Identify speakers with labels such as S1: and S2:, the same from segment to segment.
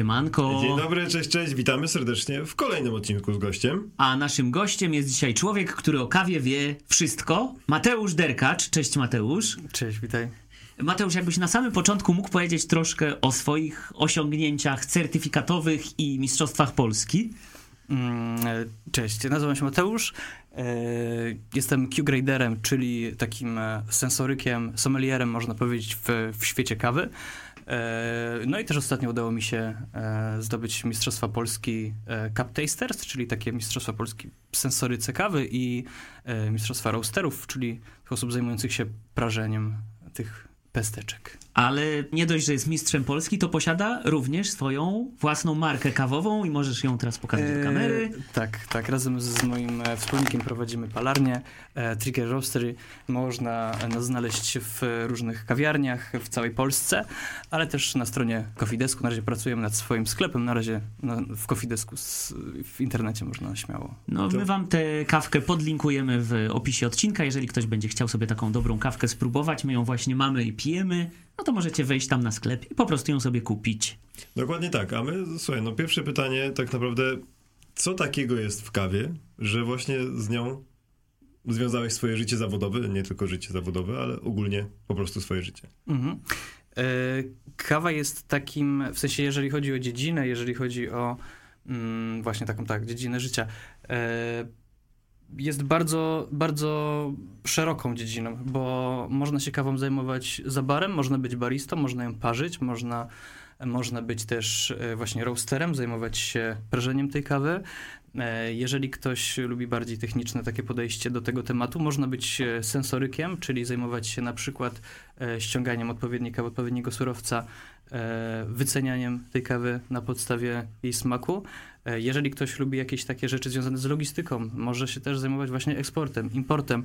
S1: Siemanko.
S2: Dzień dobry, cześć, cześć. Witamy serdecznie w kolejnym odcinku z gościem.
S1: A naszym gościem jest dzisiaj człowiek, który o kawie wie wszystko. Mateusz Derkacz. Cześć Mateusz.
S3: Cześć, witaj.
S1: Mateusz, jakbyś na samym początku mógł powiedzieć troszkę o swoich osiągnięciach certyfikatowych i mistrzostwach Polski.
S3: Mm, Cześć, nazywam się Mateusz. E, Jestem Q-graderem, czyli takim e, sensorykiem, sommelierem, można powiedzieć, w, w świecie kawy. E, No i też ostatnio udało mi się e, zdobyć Mistrzostwa Polski e, Cup Tasters, czyli takie Mistrzostwa Polski sensoryce kawy i Mistrzostwa Roasterów, czyli osób zajmujących się prażeniem tych pesteczek.
S1: Ale nie dość, że jest mistrzem Polski, to posiada również swoją własną markę kawową i możesz ją teraz pokazać do kamery.
S3: E, tak, tak. Razem z moim e, wspólnikiem prowadzimy palarnię e, Trigger Roastery. Można nas znaleźć w różnych kawiarniach w całej Polsce, ale też na stronie Coffeedesku. Na razie pracujemy nad swoim sklepem. Na razie na, w Coffeedesku s- w internecie można śmiało.
S1: No, my wam tę kawkę podlinkujemy w opisie odcinka. Jeżeli ktoś będzie chciał sobie taką dobrą kawkę spróbować, my ją właśnie mamy i pijemy, no to możecie wejść tam na sklep i po prostu ją sobie kupić.
S2: Dokładnie tak, a my, słuchaj, no pierwsze pytanie tak naprawdę, co takiego jest w kawie, że właśnie z nią związałeś swoje życie zawodowe, nie tylko życie zawodowe, ale ogólnie po prostu swoje życie.
S3: Mhm. E, Kawa jest takim, w sensie jeżeli chodzi o dziedzinę, jeżeli chodzi o mm, właśnie taką tak, dziedzinę życia, e, jest bardzo, bardzo szeroką dziedziną, bo można się kawą zajmować za barem, można być baristą, można ją parzyć, można, można być też e, właśnie roasterem, zajmować się prażeniem tej kawy. E, Jeżeli ktoś lubi bardziej techniczne takie podejście do tego tematu, można być e, sensorykiem, czyli zajmować się na przykład ściąganiem odpowiedniej kawy, odpowiedniego surowca, wycenianiem tej kawy na podstawie jej smaku. E, Jeżeli ktoś lubi jakieś takie rzeczy związane z logistyką, może się też zajmować właśnie eksportem, importem.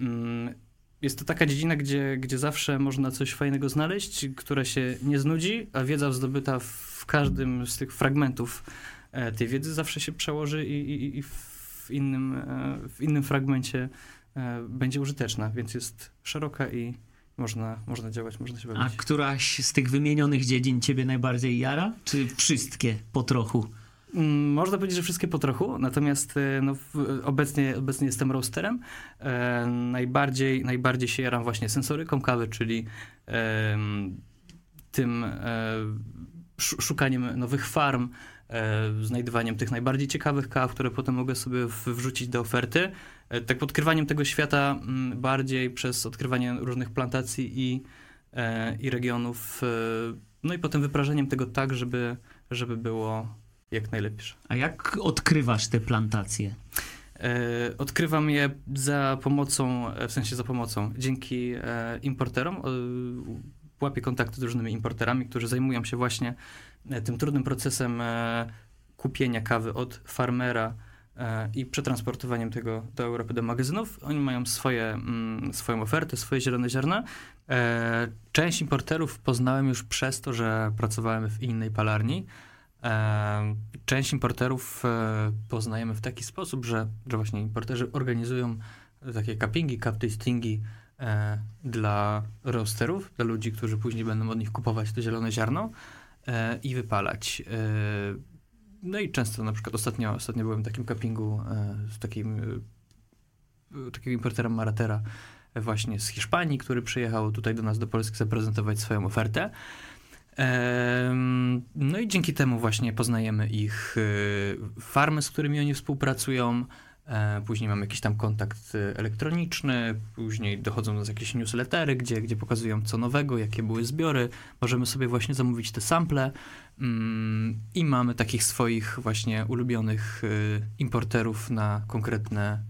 S3: Mm, Jest to taka dziedzina, gdzie, gdzie zawsze można coś fajnego znaleźć, która się nie znudzi, a wiedza zdobyta w każdym z tych fragmentów e, tej wiedzy zawsze się przełoży i, i, i w, innym, e, w innym fragmencie będzie użyteczna, więc jest szeroka i można, można działać, można się
S1: A
S3: bawić.
S1: któraś z tych wymienionych dziedzin ciebie najbardziej jara? Czy wszystkie po trochu?
S3: Mm, Można powiedzieć, że wszystkie po trochu, natomiast e, no, obecnie, obecnie jestem roasterem. E, najbardziej, najbardziej się jaram właśnie sensoryką kawy, czyli em, tym e, sz- szukaniem nowych farm, e, znajdywaniem tych najbardziej ciekawych kaw, które potem mogę sobie wrzucić do oferty. E, tak odkrywaniem tego świata mm, bardziej przez odkrywanie różnych plantacji i, e, i regionów. e, No i potem wyprażeniem tego tak, żeby, żeby było jak najlepsze.
S1: A jak odkrywasz te plantacje?
S3: E, odkrywam je za pomocą, e, w sensie za pomocą, dzięki e, importerom. E, łapię kontakty z różnymi importerami, którzy zajmują się właśnie tym trudnym procesem kupienia kawy od farmera i przetransportowaniem tego do Europy, do magazynów. Oni mają swoje, mm, swoją ofertę, swoje zielone ziarna. Część importerów poznałem już przez to, że pracowałem w innej palarni. E, Część importerów e, poznajemy w taki sposób, że, że właśnie importerzy organizują takie cuppingi, cup tastingi e, dla roasterów, dla ludzi, którzy później będą od nich kupować to zielone ziarno i wypalać. No i często na przykład ostatnio, ostatnio byłem w takim cuppingu z takim takiego importera Maratera właśnie z Hiszpanii, który przyjechał tutaj do nas do Polski zaprezentować swoją ofertę. No i dzięki temu właśnie poznajemy ich y, farmy, z którymi oni współpracują. E, Później mamy jakiś tam kontakt elektroniczny, później dochodzą do nas jakieś newslettery, gdzie, gdzie pokazują co nowego, jakie były zbiory. Możemy sobie właśnie zamówić te sample mm, i mamy takich swoich właśnie ulubionych y, importerów na konkretne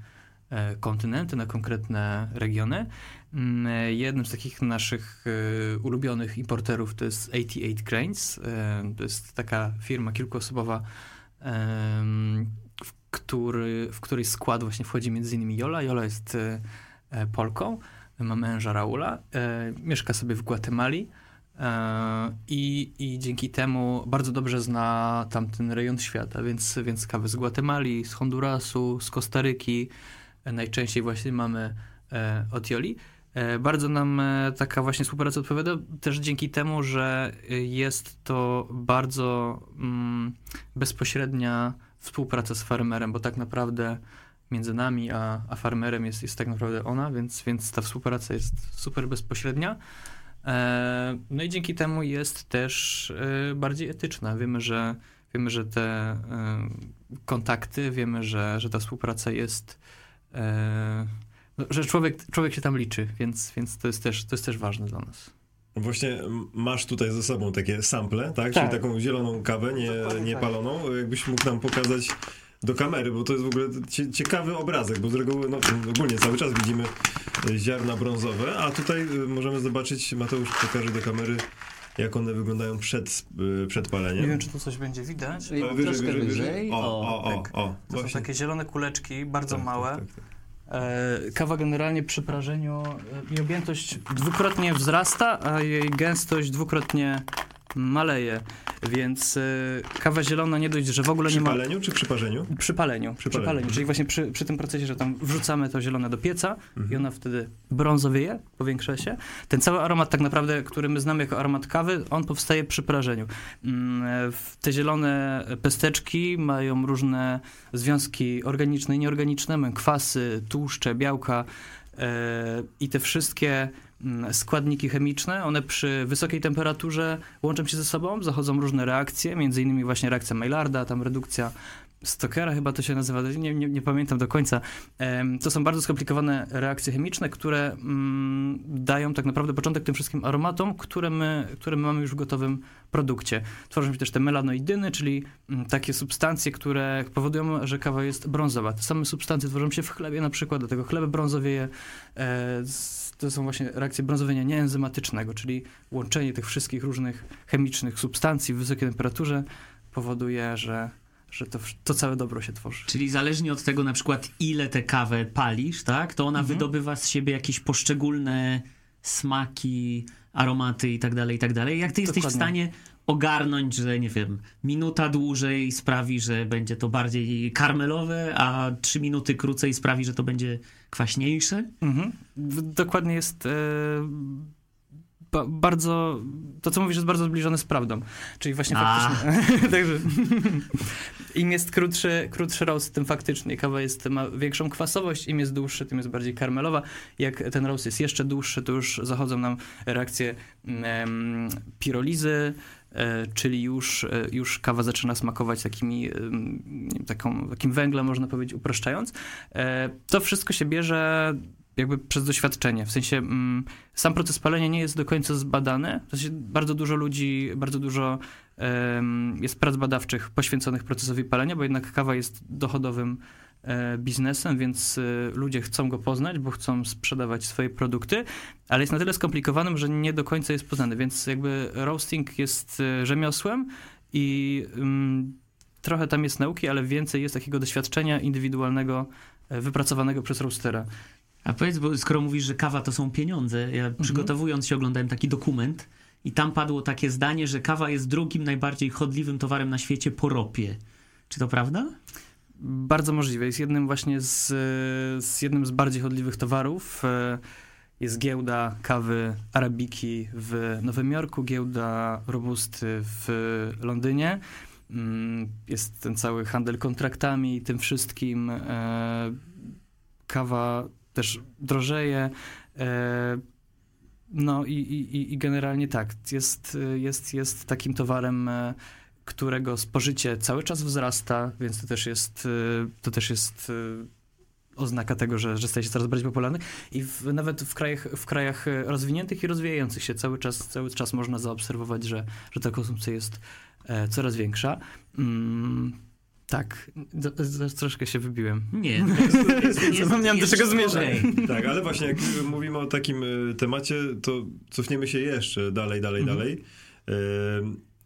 S3: e, kontynenty, na konkretne regiony. Mm, e, Jednym z takich naszych e, ulubionych importerów to jest 88 Grains. E, To jest taka firma kilkuosobowa, w, który, w której skład właśnie wchodzi między innymi Jola. Jola jest Polką, ma męża Raula, mieszka sobie w Gwatemali. I, I dzięki temu bardzo dobrze zna tamten rejon świata, więc, więc kawy z Gwatemali, z Hondurasu, z Kostaryki. Najczęściej właśnie mamy od Joli. E, Bardzo nam e, taka właśnie współpraca odpowiada, też dzięki temu, że e, jest to bardzo mm, bezpośrednia współpraca z farmerem, bo tak naprawdę między nami a, a farmerem jest, jest tak naprawdę ona, więc, więc ta współpraca jest super bezpośrednia. No i dzięki temu jest też bardziej etyczna. Wiemy, że, wiemy, że te kontakty, wiemy, że, że ta współpraca jest, że człowiek, człowiek się tam liczy, więc, więc to, jest też, to jest też ważne dla nas.
S2: Właśnie m, masz tutaj ze sobą takie sample, tak?
S3: Tak.
S2: Czyli taką zieloną kawę, nie, nie
S3: tak.
S2: paloną. Jakbyś mógł nam pokazać do kamery, bo to jest w ogóle cie, ciekawy obrazek, bo z reguły, no ogólnie cały czas widzimy y, ziarna brązowe, a tutaj y, możemy zobaczyć, Mateusz pokaże do kamery, jak one wyglądają przed, y, przed paleniem.
S3: Nie wiem, czy tu coś będzie widać.
S2: Wyżej,
S1: troszkę
S2: wyżej, wyżej. O, o, o,
S1: tak.
S2: o.
S3: To są takie zielone kuleczki, bardzo
S2: Tak,
S3: małe.
S2: tak, tak, tak.
S3: E, Kawa generalnie przy prażeniu, e, jej objętość dwukrotnie wzrasta, a jej gęstość dwukrotnie maleje. Więc e, kawa zielona nie dość, że w ogóle
S2: Przy
S3: nie ma...
S2: paleniu czy przy parzeniu?
S3: Przy paleniu, przy
S2: paleniu.
S3: paleniu, czyli właśnie przy, przy tym procesie, że tam wrzucamy to zielone do pieca
S2: Mhm.
S3: i ona wtedy brązowieje, powiększa się. Ten cały aromat tak naprawdę, który my znamy jako aromat kawy, on powstaje przy prażeniu. Mm, Te zielone pesteczki mają różne związki organiczne i nieorganiczne, kwasy, tłuszcze, białka e, i te wszystkie składniki chemiczne, one przy wysokiej temperaturze łączą się ze sobą, zachodzą różne reakcje, między innymi właśnie reakcja Maillarda, tam redukcja Stokera chyba to się nazywa, nie, nie, nie pamiętam do końca. To są bardzo skomplikowane reakcje chemiczne, które mm, dają tak naprawdę początek tym wszystkim aromatom, które my, które my mamy już w gotowym produkcie. Tworzą się też te melanoidyny, czyli mm, takie substancje, które powodują, że kawa jest brązowa. Te same substancje tworzą się w chlebie na przykład, do tego chleb brązowieje. E, z- To są właśnie reakcje brązowienia nieenzymatycznego, czyli łączenie tych wszystkich różnych chemicznych substancji w wysokiej temperaturze powoduje, że, że to, to całe dobro się tworzy.
S1: Czyli zależnie od tego na przykład ile tę kawę palisz, tak, to ona
S3: Mhm.
S1: wydobywa z siebie jakieś poszczególne smaki, aromaty i tak dalej, i tak dalej. Jak ty jesteś w
S3: Dokładnie.
S1: stanie ogarnąć, że nie wiem, minuta dłużej sprawi, że będzie to bardziej karmelowe, a trzy minuty krócej sprawi, że to będzie kwaśniejsze?
S3: Mhm. Dokładnie jest e, ba, bardzo, to co mówisz jest bardzo zbliżone z prawdą, czyli właśnie
S1: A.
S3: faktycznie, także im jest krótszy, krótszy roast, tym faktycznie kawa jest, ma większą kwasowość, im jest dłuższy, tym jest bardziej karmelowa, jak ten roast jest jeszcze dłuższy, to już zachodzą nam reakcje em, pirolizy, czyli już, e, już kawa zaczyna smakować takimi, taką, takim węglem, można powiedzieć, upraszczając. E, To wszystko się bierze jakby przez doświadczenie. W sensie mm, sam proces palenia nie jest do końca zbadany. W sensie bardzo dużo ludzi, bardzo dużo jest prac badawczych poświęconych procesowi palenia, bo jednak kawa jest dochodowym e, biznesem, więc e, ludzie chcą go poznać, bo chcą sprzedawać swoje produkty, ale jest na tyle skomplikowanym, że nie do końca jest poznany, więc jakby roasting jest e, rzemiosłem i mm, trochę tam jest nauki, ale więcej jest takiego doświadczenia indywidualnego, e, wypracowanego przez roastera.
S1: A powiedz, bo skoro mówisz, że kawa to są pieniądze, ja przygotowując się oglądałem taki dokument i tam padło takie zdanie, że kawa jest drugim najbardziej chodliwym towarem na świecie po ropie. Czy to prawda?
S3: Bardzo możliwe. Jest jednym właśnie z, z jednym z bardziej chodliwych towarów. E, Jest giełda kawy Arabiki w Nowym Jorku, giełda Robusty w Londynie. Mm, Jest ten cały handel kontraktami i tym wszystkim. E, Kawa też drożeje. E, No i, i, i- generalnie tak, jest, jest, jest takim towarem, którego spożycie cały czas wzrasta, więc to też jest, e, to też jest e, oznaka tego, że, że staje się coraz bardziej popularny i w, nawet w krajach, w krajach e, rozwiniętych i rozwijających się cały czas, cały czas można zaobserwować, że, że ta konsumpcja jest e, coraz większa. Mm, tak, z- z- troszkę się wybiłem.
S1: Nie.
S3: Zapomniałem, do czego zmierzam.
S1: okej.
S2: Tak, ale właśnie jak mówimy o takim y, temacie, to cofniemy się jeszcze dalej, dalej,
S3: Mhm.
S2: dalej.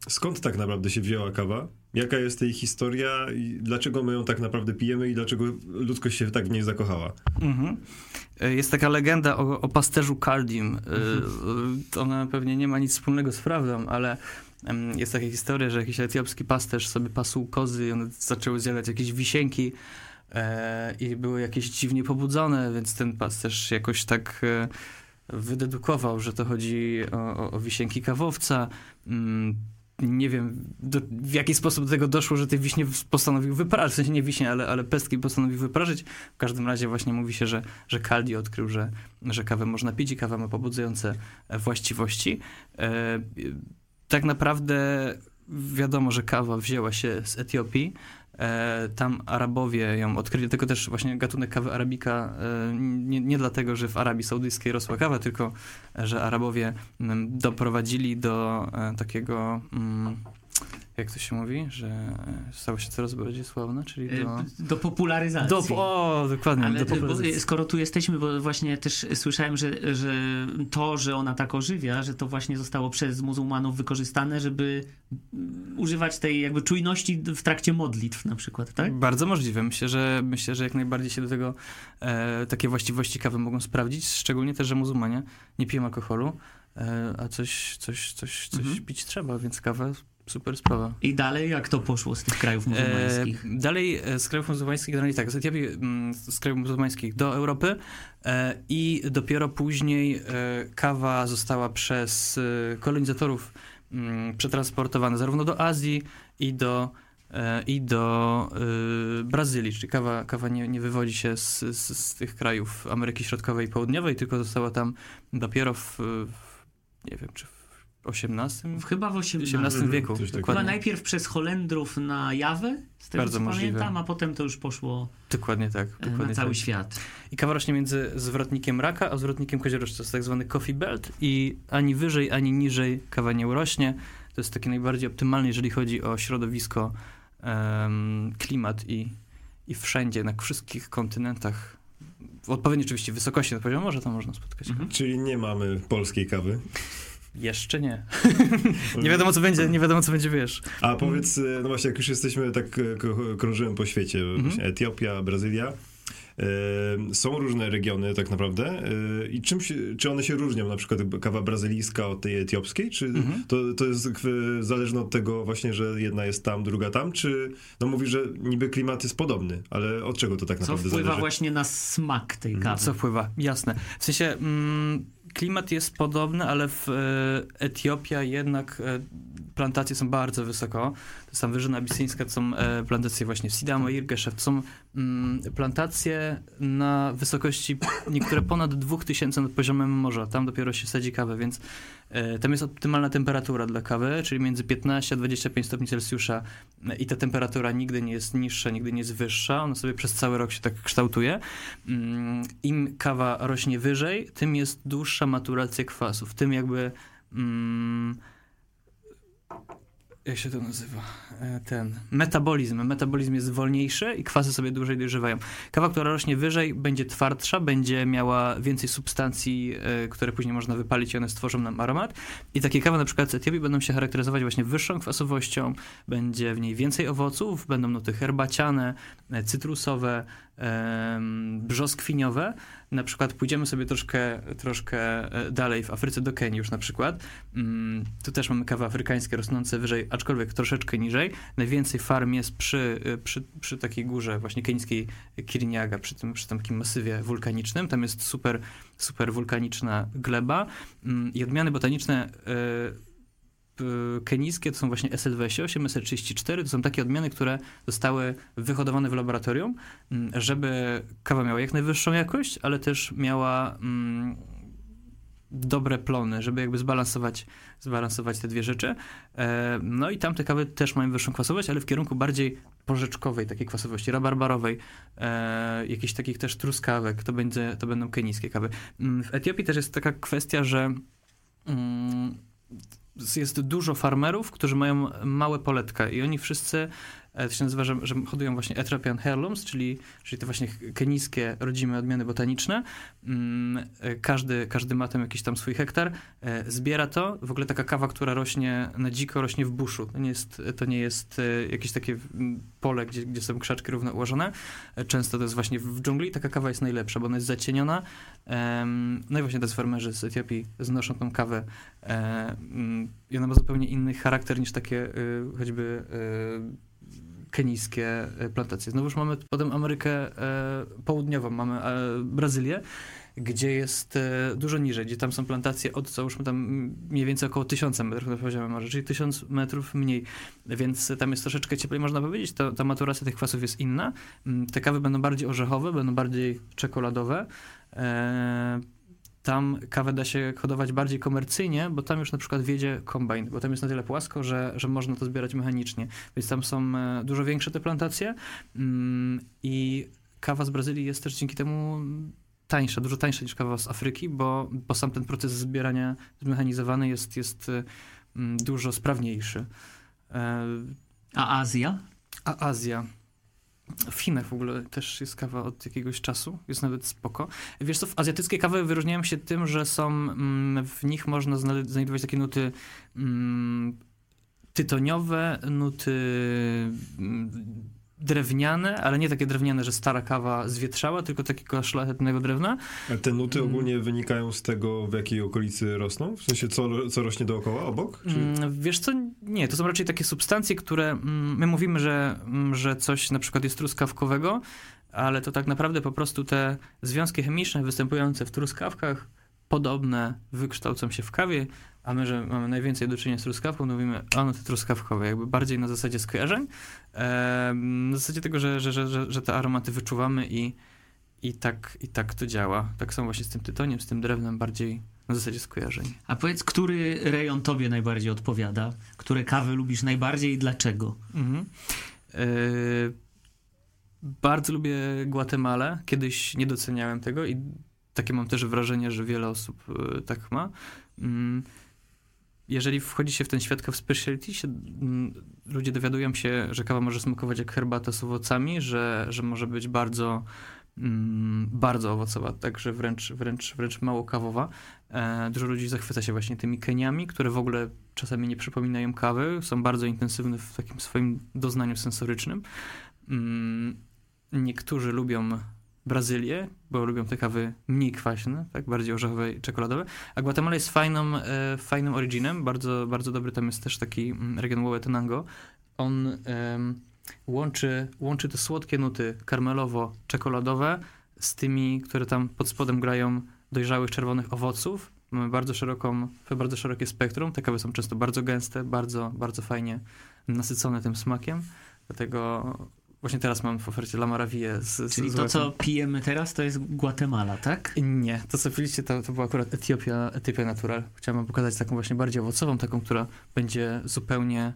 S2: Skąd tak naprawdę się wzięła kawa? Jaka jest jej historia i dlaczego my ją tak naprawdę pijemy i dlaczego ludzkość się tak w niej zakochała?
S3: Mhm. E, Jest taka legenda o, o pasterzu Cardim. E, e, Ona pewnie nie ma nic wspólnego z prawdą, ale jest taka historia, że jakiś etiopski pasterz sobie pasł kozy i one zaczęły zjadać jakieś wisienki e, i były jakieś dziwnie pobudzone, więc ten pasterz jakoś tak wydedukował, że to chodzi o, o, o wisienki kawowca. Nie wiem, do, w jaki sposób do tego doszło, że tych wiśnie postanowił wyprażyć, w sensie nie wiśnie, ale, ale pestki postanowił wyprażyć. W każdym razie właśnie mówi się, że, że Caldi odkrył, że, że kawę można pić i kawa ma pobudzające właściwości. E, tak naprawdę wiadomo, że kawa wzięła się z Etiopii, tam Arabowie ją odkryli, tylko też właśnie gatunek kawy arabika e, nie, nie dlatego, że w Arabii Saudyjskiej rosła kawa, tylko że Arabowie mm, doprowadzili do e, takiego mm, jak to się mówi, że stało się coraz bardziej sławne, czyli
S1: e,
S3: do...
S1: Do popularyzacji. Do,
S3: o, dokładnie,
S1: Ale
S3: do popularyzacji.
S1: skoro tu jesteśmy, bo właśnie też słyszałem, że, że to, że ona tak ożywia, że to właśnie zostało przez muzułmanów wykorzystane, żeby używać tej jakby czujności w trakcie modlitw na przykład, tak?
S3: Bardzo możliwe. Myślę, że myślę, że jak najbardziej się do tego e, takie właściwości kawy mogą sprawdzić, szczególnie też, że muzułmanie nie piją alkoholu, e, a coś, coś, coś, coś mhm. pić trzeba, więc kawę super sprawa.
S1: I dalej jak to poszło z tych krajów muzułmańskich?
S3: E, dalej e, z krajów muzułmańskich, generalnie tak, z Etiopii, mm, z krajów muzułmańskich do Europy e, i dopiero później e, kawa została przez e, kolonizatorów mm, przetransportowana zarówno do Azji i do e, i do Brazylii, czyli kawa, kawa nie, nie wywodzi się z, z, z, tych krajów Ameryki Środkowej i Południowej, tylko została tam dopiero w, w nie wiem, czy w XVIII?
S1: Chyba w XVIII,
S3: XVIII wieku.
S1: Chyba najpierw przez Holendrów na Jawę, z tego Bardzo co możliwe. pamiętam, a potem to już poszło
S3: dokładnie tak,
S1: e, dokładnie
S3: na
S1: cały
S3: tak.
S1: świat.
S3: I kawa rośnie między zwrotnikiem raka, a zwrotnikiem koziorożca. To jest tak zwany coffee belt i ani wyżej, ani niżej kawa nie urośnie. To jest taki najbardziej optymalny, jeżeli chodzi o środowisko, um, klimat i, i wszędzie, na wszystkich kontynentach w odpowiedniej oczywiście wysokości na poziomie morza tam można spotkać. Mhm.
S2: Czyli nie mamy polskiej kawy.
S3: Jeszcze nie. nie wiadomo, co będzie, nie wiadomo, co będzie, wiesz.
S2: A powiedz, e, no właśnie, jak już jesteśmy, tak e, krążyłem po świecie, mhm. właśnie Etiopia, Brazylia, są różne regiony tak naprawdę e, i czym się, czy one się różnią, na przykład kawa brazylijska od tej etiopskiej, czy mhm. to, to jest zależne od tego właśnie, że jedna jest tam, druga tam, czy no mówi, że niby klimat jest podobny, ale od czego to tak naprawdę
S1: zależy? Co
S2: wpływa
S1: właśnie na smak tej mhm. kawy?
S3: Co wpływa, jasne. W sensie... Mm klimat jest podobny, ale w e, Etiopia jednak e, plantacje są bardzo wysoko. To jest tam Wyżyna Abisyńska, to są e, plantacje właśnie w Sidamo, Irgeszew. To są mm, plantacje na wysokości niektóre ponad 2000 nad poziomem morza. Tam dopiero się sadzi kawę, więc E, tam jest optymalna temperatura dla kawy, czyli między 15 a 25 stopni Celsjusza i ta temperatura nigdy nie jest niższa, nigdy nie jest wyższa. Ona sobie przez cały rok się tak kształtuje. Mm, Im kawa rośnie wyżej, tym jest dłuższa maturacja kwasów. Tym jakby... Mm, jak się to nazywa? E, ten metabolizm. Metabolizm jest wolniejszy i kwasy sobie dłużej dojrzewają. Kawa, która rośnie wyżej, będzie twardsza, będzie miała więcej substancji, e, które później można wypalić i one stworzą nam aromat. I takie kawy na przykład z Etiopii będą się charakteryzować właśnie wyższą kwasowością, będzie w niej więcej owoców, będą nuty herbaciane, e, cytrusowe, brzoskwiniowe. Na przykład pójdziemy sobie troszkę, troszkę e, dalej w Afryce do Kenii już na przykład. Mm, tu też mamy kawy afrykańskie rosnące wyżej, aczkolwiek troszeczkę niżej. Najwięcej farm jest przy, e, przy, przy takiej górze właśnie keńskiej Kirinyaga, przy tym, przy tym takim masywie wulkanicznym. Tam jest super, super wulkaniczna gleba mm, i odmiany botaniczne e, kenijskie to są właśnie SL28, SL34, to są takie odmiany, które zostały wyhodowane w laboratorium, mm, żeby kawa miała jak najwyższą jakość, ale też miała mm, dobre plony, żeby jakby zbalansować, zbalansować te dwie rzeczy. E, no i tamte kawy też mają wyższą kwasowość, ale w kierunku bardziej porzeczkowej takiej kwasowości, rabarbarowej, e, jakichś takich też truskawek, to, będzie, to będą kenijskie kawy. Mm, w Etiopii też jest taka kwestia, że jest dużo farmerów, którzy mają małe poletka i oni wszyscy to się nazywa, że, że hodują właśnie Ethiopian Heirlooms, czyli, czyli te właśnie kenijskie rodzime odmiany botaniczne. Mm, e, każdy, każdy ma tam jakiś tam swój hektar, e, zbiera to. W ogóle taka kawa, która rośnie na dziko, rośnie w buszu. To nie jest, to nie jest jakieś takie pole, gdzie, gdzie są krzaczki równo ułożone. Często to jest właśnie w dżungli. Taka kawa jest najlepsza, bo ona jest zacieniona. No i właśnie te farmerzy z Etiopii znoszą tą kawę mm, i ona ma zupełnie inny charakter niż takie choćby kenijskie e, plantacje. Znowuż mamy potem Amerykę e, Południową, mamy e, Brazylię gdzie jest dużo niżej, gdzie tam są plantacje od, załóżmy tam mniej więcej około 1000 metrów na poziomie morza, czyli 1000 metrów mniej, więc tam jest troszeczkę cieplej, można powiedzieć, ta, ta maturacja tych kwasów jest inna. Mm, te kawy będą bardziej orzechowe, będą bardziej czekoladowe. Tam kawę da się hodować bardziej komercyjnie, bo tam już na przykład wiedzie kombajn, bo tam jest na tyle płasko, że, że można to zbierać mechanicznie. Więc tam są e, dużo większe te plantacje mm, i kawa z Brazylii jest też dzięki temu tańsza, dużo tańsza niż kawa z Afryki, bo, bo sam ten proces zbierania zmechanizowany jest, jest e, mm, dużo sprawniejszy.
S1: E, A Azja?
S3: A Azja. W Chinach w ogóle też jest kawa od jakiegoś czasu, jest nawet spoko. Wiesz co, azjatyckie kawy wyróżniają się tym, że są, mm, w nich można znajdować takie nuty mm, tytoniowe, nuty mm, drewniane, ale nie takie drewniane, że stara kawa zwietrzała, tylko takiego szlachetnego drewna.
S2: A te nuty mm. ogólnie wynikają z tego, w jakiej okolicy rosną? W sensie, co, co rośnie dookoła, obok? Czy...
S3: Mm, wiesz co, nie, to są raczej takie substancje, które mm, my mówimy, że, że coś na przykład jest truskawkowego, ale to tak naprawdę po prostu te związki chemiczne występujące w truskawkach podobne wykształcą się w kawie, a my, że mamy najwięcej do czynienia z truskawką, to mówimy, a no te truskawkowe, jakby bardziej na zasadzie skojarzeń, na zasadzie tego, że, że, że, że te aromaty wyczuwamy i, i, tak, i tak to działa. Tak samo właśnie z tym tytoniem, z tym drewnem, bardziej na zasadzie skojarzeń.
S1: A powiedz, który rejon tobie najbardziej odpowiada? Które kawy lubisz najbardziej i dlaczego? Mhm. E,
S3: bardzo lubię Guatemalę. Kiedyś nie doceniałem tego i takie mam też wrażenie, że wiele osób e, tak ma. Mm, jeżeli wchodzi się w ten świat w speciality, się, mm, ludzie dowiadują się, że kawa może smakować jak herbata z owocami, że, że może być bardzo mm, bardzo owocowa, także wręcz, wręcz, wręcz mało kawowa. E, dużo ludzi zachwyca się właśnie tymi keniami, które w ogóle czasami nie przypominają kawy, są bardzo intensywne w takim swoim doznaniu sensorycznym. Niektórzy lubią Brazylię, bo lubią te kawy mniej kwaśne, tak, bardziej orzechowe i czekoladowe. A Guatemala jest fajną, e, fajnym originem, bardzo, bardzo dobry, tam jest też taki mm, region Huehuetenango. On e, łączy, łączy te słodkie nuty karmelowo-czekoladowe z tymi, które tam pod spodem grają dojrzałych czerwonych owoców. Mamy bardzo szeroką, bardzo szerokie spektrum. Te kawy są często bardzo gęste, bardzo, bardzo fajnie nasycone tym smakiem. Dlatego Właśnie teraz mam w ofercie La Maravilla. Z,
S1: Czyli z to, co pijemy teraz, to jest Guatemala, tak?
S3: Nie, to co piliście, to, to była akurat Etiopia, Etiopia Natural. Chciałem pokazać taką właśnie bardziej owocową, taką, która będzie zupełnie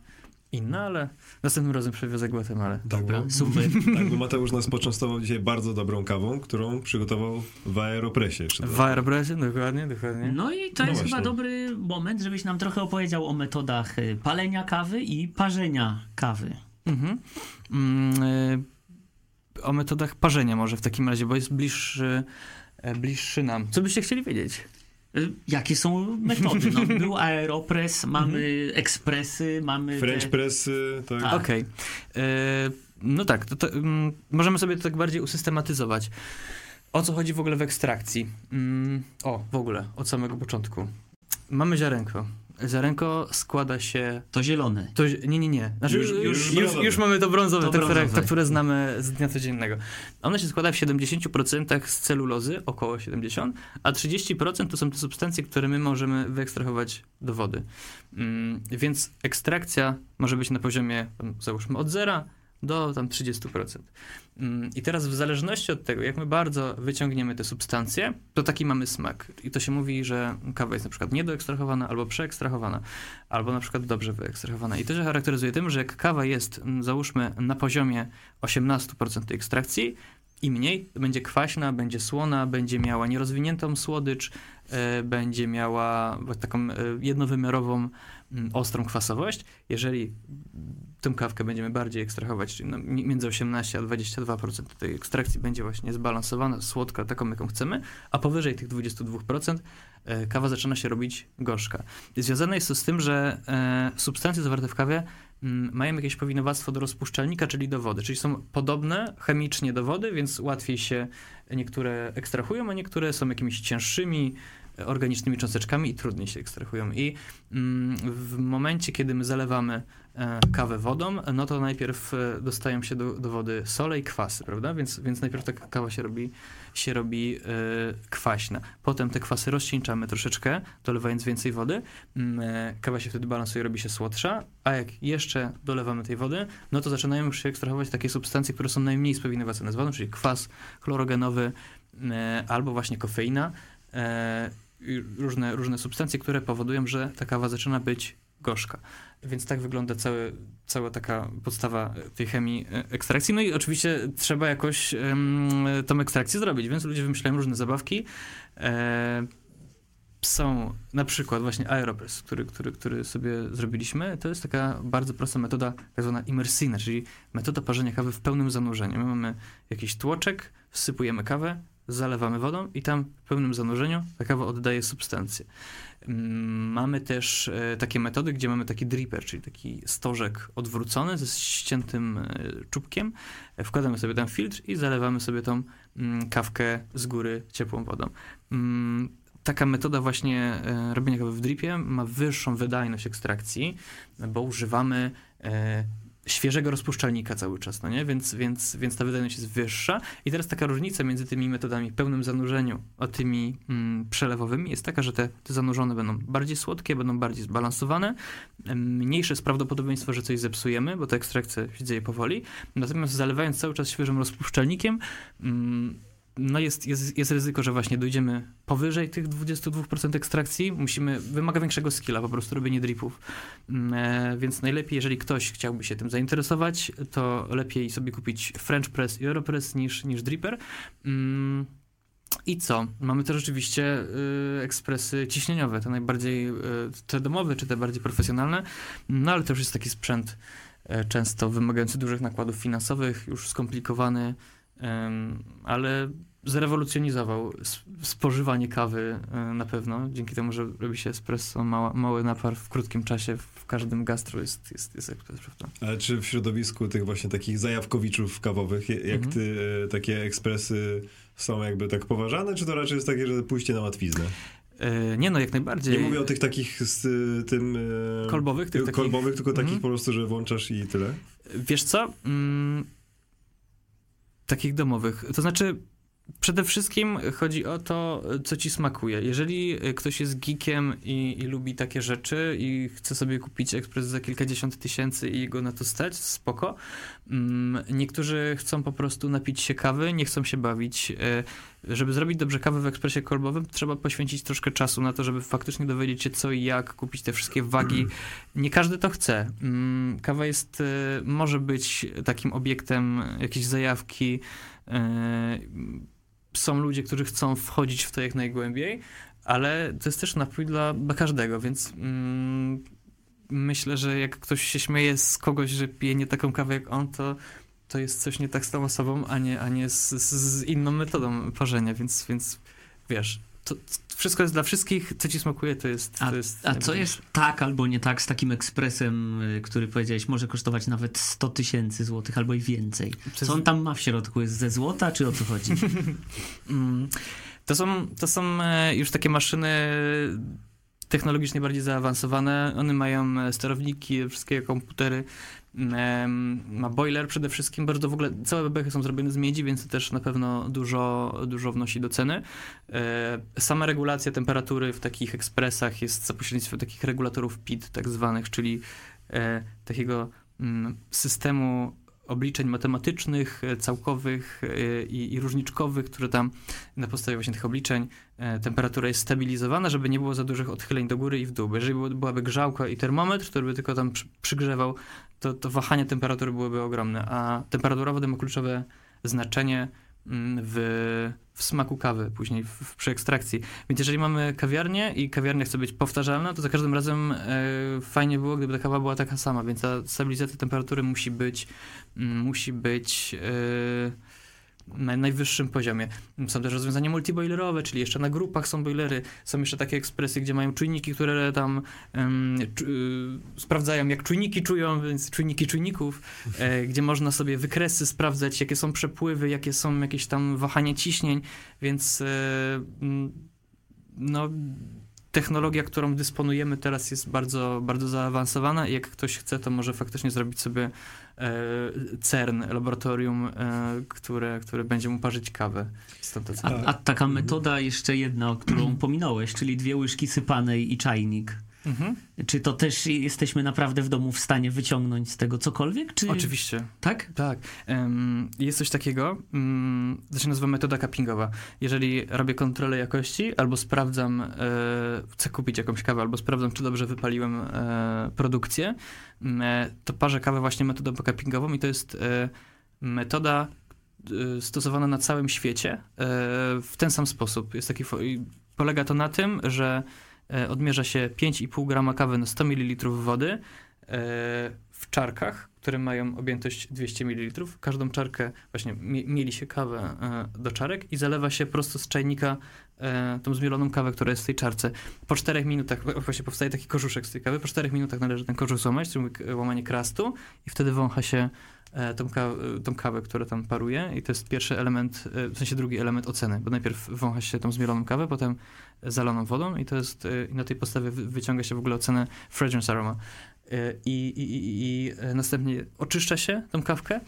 S3: inna, ale następnym razem przewiozę Guatemalę.
S1: Dobra, tak, super.
S2: Tak, bo Mateusz nas poczęstował dzisiaj bardzo dobrą kawą, którą przygotował w Aeropresie.
S3: W Aeropresie, dokładnie, dokładnie.
S1: No i to no jest właśnie. chyba dobry moment, żebyś nam trochę opowiedział o metodach y, palenia kawy i parzenia kawy. Mhm.
S3: Mm, y, o metodach parzenia może w takim razie, bo jest bliższy, e, bliższy nam. Co byście chcieli wiedzieć?
S1: Y, jakie są metody? No, był Aeropress, mamy mhm. ekspresy, mamy...
S2: French te... pressy, tak.
S3: tak. Okej. Okay. No tak, to, to, um, możemy sobie to tak bardziej usystematyzować. O co chodzi w ogóle w ekstrakcji? Um, o, w ogóle, od samego początku. Mamy ziarenko. Ziarenko składa się...
S1: To zielone.
S3: To, nie, nie, nie. Znaczy, już, już, już, już mamy to brązowe, to, to, brązowe. Które, to, które znamy z dnia codziennego. Ono się składa w 70% z celulozy, około 70%, a 30% to są te substancje, które my możemy wyekstrahować do wody. Mm, więc ekstrakcja może być na poziomie, załóżmy, od zera do tam 30%. Mm, I teraz w zależności od tego, jak my bardzo wyciągniemy te substancje, to taki mamy smak. I to się mówi, że kawa jest na przykład niedoekstrahowana albo przeekstrahowana, albo na przykład dobrze wyekstrahowana. I to się charakteryzuje tym, że jak kawa jest, mm, załóżmy, na poziomie 18% ekstrakcji, i mniej, będzie kwaśna, będzie słona, będzie miała nierozwiniętą słodycz, e, będzie miała taką e, jednowymiarową, mm, ostrą kwasowość. Jeżeli tę kawkę będziemy bardziej ekstrahować, czyli no, między 18 a 22% tej ekstrakcji będzie właśnie zbalansowana, słodka, taką jaką chcemy, a powyżej tych 22% e, kawa zaczyna się robić gorzka. Związane jest to z tym, że substancje zawarte w kawie Mm, mają jakieś powinowactwo do rozpuszczalnika, czyli do wody, czyli są podobne chemicznie do wody, więc łatwiej się niektóre ekstrahują, a niektóre są jakimiś cięższymi, organicznymi cząsteczkami i trudniej się ekstrahują. I mm, w momencie, kiedy my zalewamy e, kawę wodą, no to najpierw e, dostają się do, do wody sole i kwasy, prawda? Więc, więc najpierw ta kawa się robi, się robi e, kwaśna. Potem te kwasy rozcieńczamy troszeczkę, dolewając więcej wody. Mm, kawa się wtedy balansuje, robi się słodsza, a jak jeszcze dolewamy tej wody, no to zaczynają już się ekstrahować takie substancje, które są najmniej spowinowane z wodą, czyli kwas chlorogenowy albo właśnie kofeina. E, różne, różne substancje, które powodują, że ta kawa zaczyna być gorzka. Więc tak wygląda cały, cała taka podstawa tej chemii e, ekstrakcji. No i oczywiście trzeba jakoś um, tą ekstrakcję zrobić, więc ludzie wymyślają różne zabawki. E, są na przykład właśnie Aeropress, który, który, który sobie zrobiliśmy. To jest taka bardzo prosta metoda, tak zwana imersyjna, czyli metoda parzenia kawy w pełnym zanurzeniu. My mamy jakiś tłoczek, wsypujemy kawę, zalewamy wodą i tam w pełnym zanurzeniu ta kawa oddaje substancję. Mm, mamy też e, takie metody, gdzie mamy taki dripper, czyli taki stożek odwrócony ze ściętym e, czubkiem. E, wkładamy sobie tam filtr i zalewamy sobie tą mm, kawkę z góry ciepłą wodą. Mm, taka metoda właśnie robienia kawy w dripie ma wyższą wydajność ekstrakcji, bo używamy świeżego rozpuszczalnika cały czas, no nie? Więc, więc, więc ta wydajność jest wyższa. I teraz taka różnica między tymi metodami pełnym zanurzeniu, a tymi mm, przelewowymi jest taka, że te, te zanurzone będą bardziej słodkie, będą bardziej zbalansowane. Mniejsze jest prawdopodobieństwo, że coś zepsujemy, bo ta ekstrakcja się dzieje powoli. Natomiast zalewając cały czas świeżym rozpuszczalnikiem, mm, no jest, jest, jest ryzyko, że właśnie dojdziemy powyżej tych 22% ekstrakcji. Musimy, wymaga większego skilla po prostu robienie dripów. Mm, e, więc najlepiej, jeżeli ktoś chciałby się tym zainteresować, to lepiej sobie kupić French Press i Europress niż, niż dripper. Mm, i co? Mamy też oczywiście y, ekspresy ciśnieniowe, te najbardziej, y, te domowe, czy te bardziej profesjonalne, no ale to już jest taki sprzęt y, często wymagający dużych nakładów finansowych, już skomplikowany, ale zrewolucjonizował spożywanie kawy e, na pewno, dzięki temu, że robi się espresso, mała, mały napar w krótkim czasie, w każdym gastro jest, jest, jest ekspres, prawda?
S2: Ale czy w środowisku tych właśnie takich zajawkowiczów kawowych, jak mhm. ty, e, takie ekspresy są jakby tak poważane, czy to raczej jest takie, że pójście na łatwiznę?
S3: E, nie no, jak najbardziej.
S2: Nie mówię o tych takich z tym...
S3: kolbowych?
S2: Tych kolbowych, takich... tylko takich mm. po prostu, że włączasz i tyle?
S3: Wiesz co? Mm takich domowych. To znaczy, Przede wszystkim chodzi o to, co ci smakuje. Jeżeli ktoś jest geekiem i, i, lubi takie rzeczy i chce sobie kupić ekspres za kilkadziesiąt tysięcy i go na to stać, spoko. Mm, niektórzy chcą po prostu napić się kawy, nie chcą się bawić. E, żeby zrobić dobrze kawę w ekspresie kolbowym, trzeba poświęcić troszkę czasu na to, żeby faktycznie dowiedzieć się co i jak, kupić te wszystkie wagi. Nie każdy to chce. Mm, kawa jest, e, może być takim obiektem jakiejś zajawki, e, są ludzie, którzy chcą wchodzić w to jak najgłębiej, ale to jest też napój dla, każdego, więc mm, myślę, że jak ktoś się śmieje z kogoś, że pije nie taką kawę jak on, to, to jest coś nie tak z tą osobą, a nie, a nie z, z inną metodą parzenia, więc, więc wiesz, to, wszystko jest dla wszystkich, co ci smakuje, to jest.
S1: A,
S3: to jest
S1: a co jest tak albo nie tak z takim ekspresem, y, który powiedziałeś, może kosztować nawet 100 tysięcy złotych albo i więcej? Przez... Co on tam ma w środku? Jest ze złota, czy o co chodzi?
S3: Mm, to, są, to są e, już takie maszyny technologicznie bardziej zaawansowane. One mają e, sterowniki, wszystkie komputery ma boiler przede wszystkim, bardzo w ogóle całe bebechy są zrobione z miedzi, więc to też na pewno dużo, dużo wnosi do ceny. E, sama regulacja temperatury w takich ekspresach jest za pośrednictwem takich regulatorów PID tak zwanych, czyli e, takiego mm, systemu obliczeń matematycznych, e, całkowych i, i, różniczkowych, które tam na podstawie właśnie tych obliczeń temperatura jest stabilizowana, żeby nie było za dużych odchyleń do góry i w dół. Jeżeli byłaby grzałka i termometr, który by tylko tam przygrzewał, to, to wahanie temperatury byłoby ogromne, a temperatura wody ma kluczowe znaczenie mm, w w smaku kawy później w, w, przy ekstrakcji. Więc jeżeli mamy kawiarnię i kawiarnia chce być powtarzalna, to za każdym razem e, fajnie było, gdyby ta kawa była taka sama, więc ta stabilizacja temperatury musi być, m, musi być e, na najwyższym poziomie. Są też rozwiązania multiboilerowe, czyli jeszcze na grupach są boilery. Są jeszcze takie ekspresy, gdzie mają czujniki, które tam um, czu, y, sprawdzają, jak czujniki czują, więc czujniki czujników, e, gdzie można sobie wykresy sprawdzać, jakie są przepływy, jakie są jakieś tam wahania ciśnień, więc e, no, technologia, którą dysponujemy teraz jest bardzo, bardzo zaawansowana i jak ktoś chce, to może faktycznie zrobić sobie e, CERN, laboratorium, e, które, które będzie mu parzyć kawę.
S1: A, a taka metoda jeszcze jedna, o którą pominąłeś, czyli dwie łyżki sypanej i czajnik.
S3: Mhm.
S1: Czy to też jesteśmy naprawdę w domu w stanie wyciągnąć z tego cokolwiek? Czy...
S3: Oczywiście.
S1: Tak?
S3: Tak. Em, jest coś takiego, mm, to się nazywa metoda cuppingowa. Jeżeli robię kontrolę jakości albo sprawdzam, e, chcę kupić jakąś kawę, albo sprawdzam, czy dobrze wypaliłem e, produkcję, m, e, to parzę kawę właśnie metodą cuppingową i to jest e, metoda e, stosowana na całym świecie e, w ten sam sposób. Jest taki, polega to na tym, że odmierza się 5,5 grama kawy na 100 ml wody e, w czarkach, które mają objętość 200 ml. Każdą czarkę właśnie mie- mieli się kawę e, do czarek i zalewa się prosto z czajnika e, tą zmieloną kawę, która jest w tej czarce. Po 4 minutach właśnie powstaje taki korzuszek z tej kawy. Po 4 minutach należy ten korzusz złamać, czyli łamanie krastu i wtedy wącha się e, tą, ka- tą kawę, która tam paruje i to jest pierwszy element, w sensie drugi element oceny, bo najpierw wącha się tą zmieloną kawę, potem zalaną wodą i to jest, i na tej podstawie wy- wyciąga się w ogóle ocenę fragrance aroma. E, I, i, i, e, następnie oczyszcza się tą kawkę,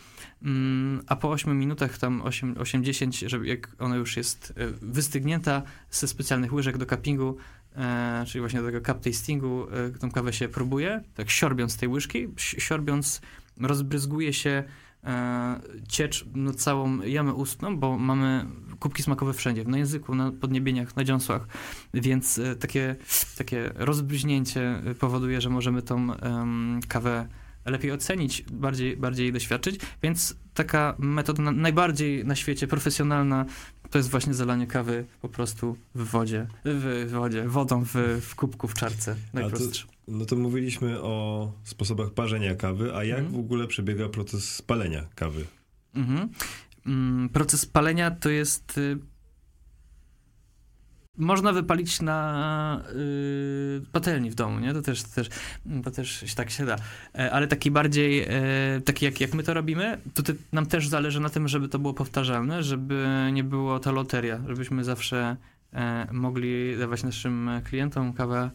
S3: mm, a po 8 minutach, tam 8, 8-10, żeby jak ona już jest e, wystygnięta ze specjalnych łyżek do cuppingu, e, czyli właśnie do tego cup tastingu, tą kawę się próbuje, tak siorbiąc tej łyżki, si- siorbiąc rozbryzguje się ciecz na całą jamę ustną, bo mamy kubki smakowe wszędzie, na języku, na podniebieniach, na dziąsłach, więc e, takie, takie rozbryźnięcie e, powoduje, że możemy tą kawę lepiej ocenić, bardziej, bardziej doświadczyć, więc taka metoda na, najbardziej na świecie profesjonalna to jest właśnie zalanie kawy po prostu w wodzie, w, w wodzie, wodą w, w kubku, w czarce, najprostsze.
S2: No to mówiliśmy o sposobach parzenia kawy, a jak
S3: Mhm.
S2: w ogóle przebiega proces spalenia kawy?
S3: Mhm. Mm, Proces palenia to jest. Y, można wypalić na y, patelni w domu, nie? To też, to też, to też tak się da. E, ale taki bardziej, e, taki jak, jak my to robimy, to te, nam też zależy na tym, żeby to było powtarzalne, żeby nie było to loteria, żebyśmy zawsze e, mogli dawać naszym klientom kawę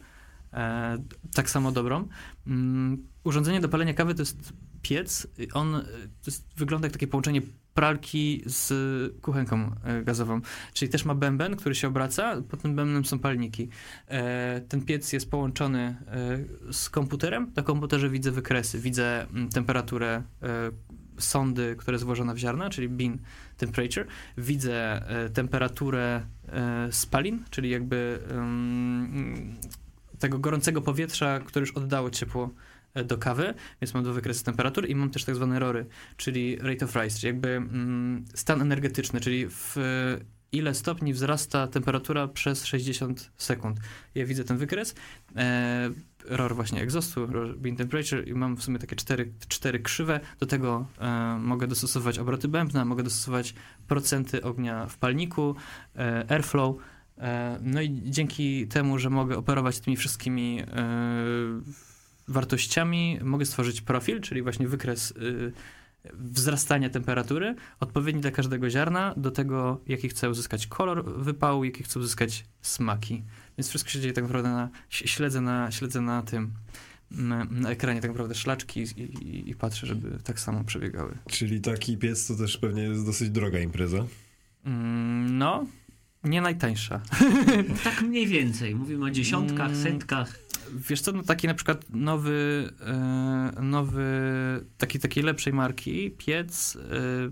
S3: tak samo dobrą. Mm, urządzenie do palenia kawy to jest piec. On e, jest, wygląda jak takie połączenie pralki z kuchenką e, gazową. Czyli też ma bęben, który się obraca, pod tym bębenem są palniki. E, ten piec jest połączony e, z komputerem. Na komputerze widzę wykresy, widzę mm, temperaturę e, sondy, która jest włożona w ziarna, czyli bean temperature. Widzę e, temperaturę e, spalin, czyli jakby tego gorącego powietrza, które już oddało ciepło e, do kawy, więc mam dwa wykresy temperatur i mam też tak zwane rory, czyli rate of rise, czyli jakby mm, stan energetyczny, czyli w e, ile stopni wzrasta temperatura przez 60 sekund. Ja widzę ten wykres, e, ROR właśnie egzostu, ROR bean temperature i mam w sumie takie cztery, cztery krzywe. Do tego e, mogę dostosować obroty bębna, mogę dostosować procenty ognia w palniku, e, airflow. E, no i dzięki temu, że mogę operować tymi wszystkimi e, wartościami, mogę stworzyć profil, czyli właśnie wykres e, wzrastania temperatury, odpowiedni dla każdego ziarna, do tego, jaki chcę uzyskać kolor wypału, jaki chcę uzyskać smaki. Więc wszystko się dzieje tak naprawdę na, śledzę na, śledzę na tym, na, na ekranie tak naprawdę szlaczki i, i, i patrzę, żeby tak samo przebiegały.
S2: Czyli taki piec to też pewnie jest dosyć droga impreza.
S3: Mm, no, nie najtańsza.
S1: Tak mniej więcej. Mówimy o dziesiątkach,
S3: Mm.
S1: setkach.
S3: Wiesz co, no taki na przykład nowy, e, nowy taki, takiej lepszej marki piec e,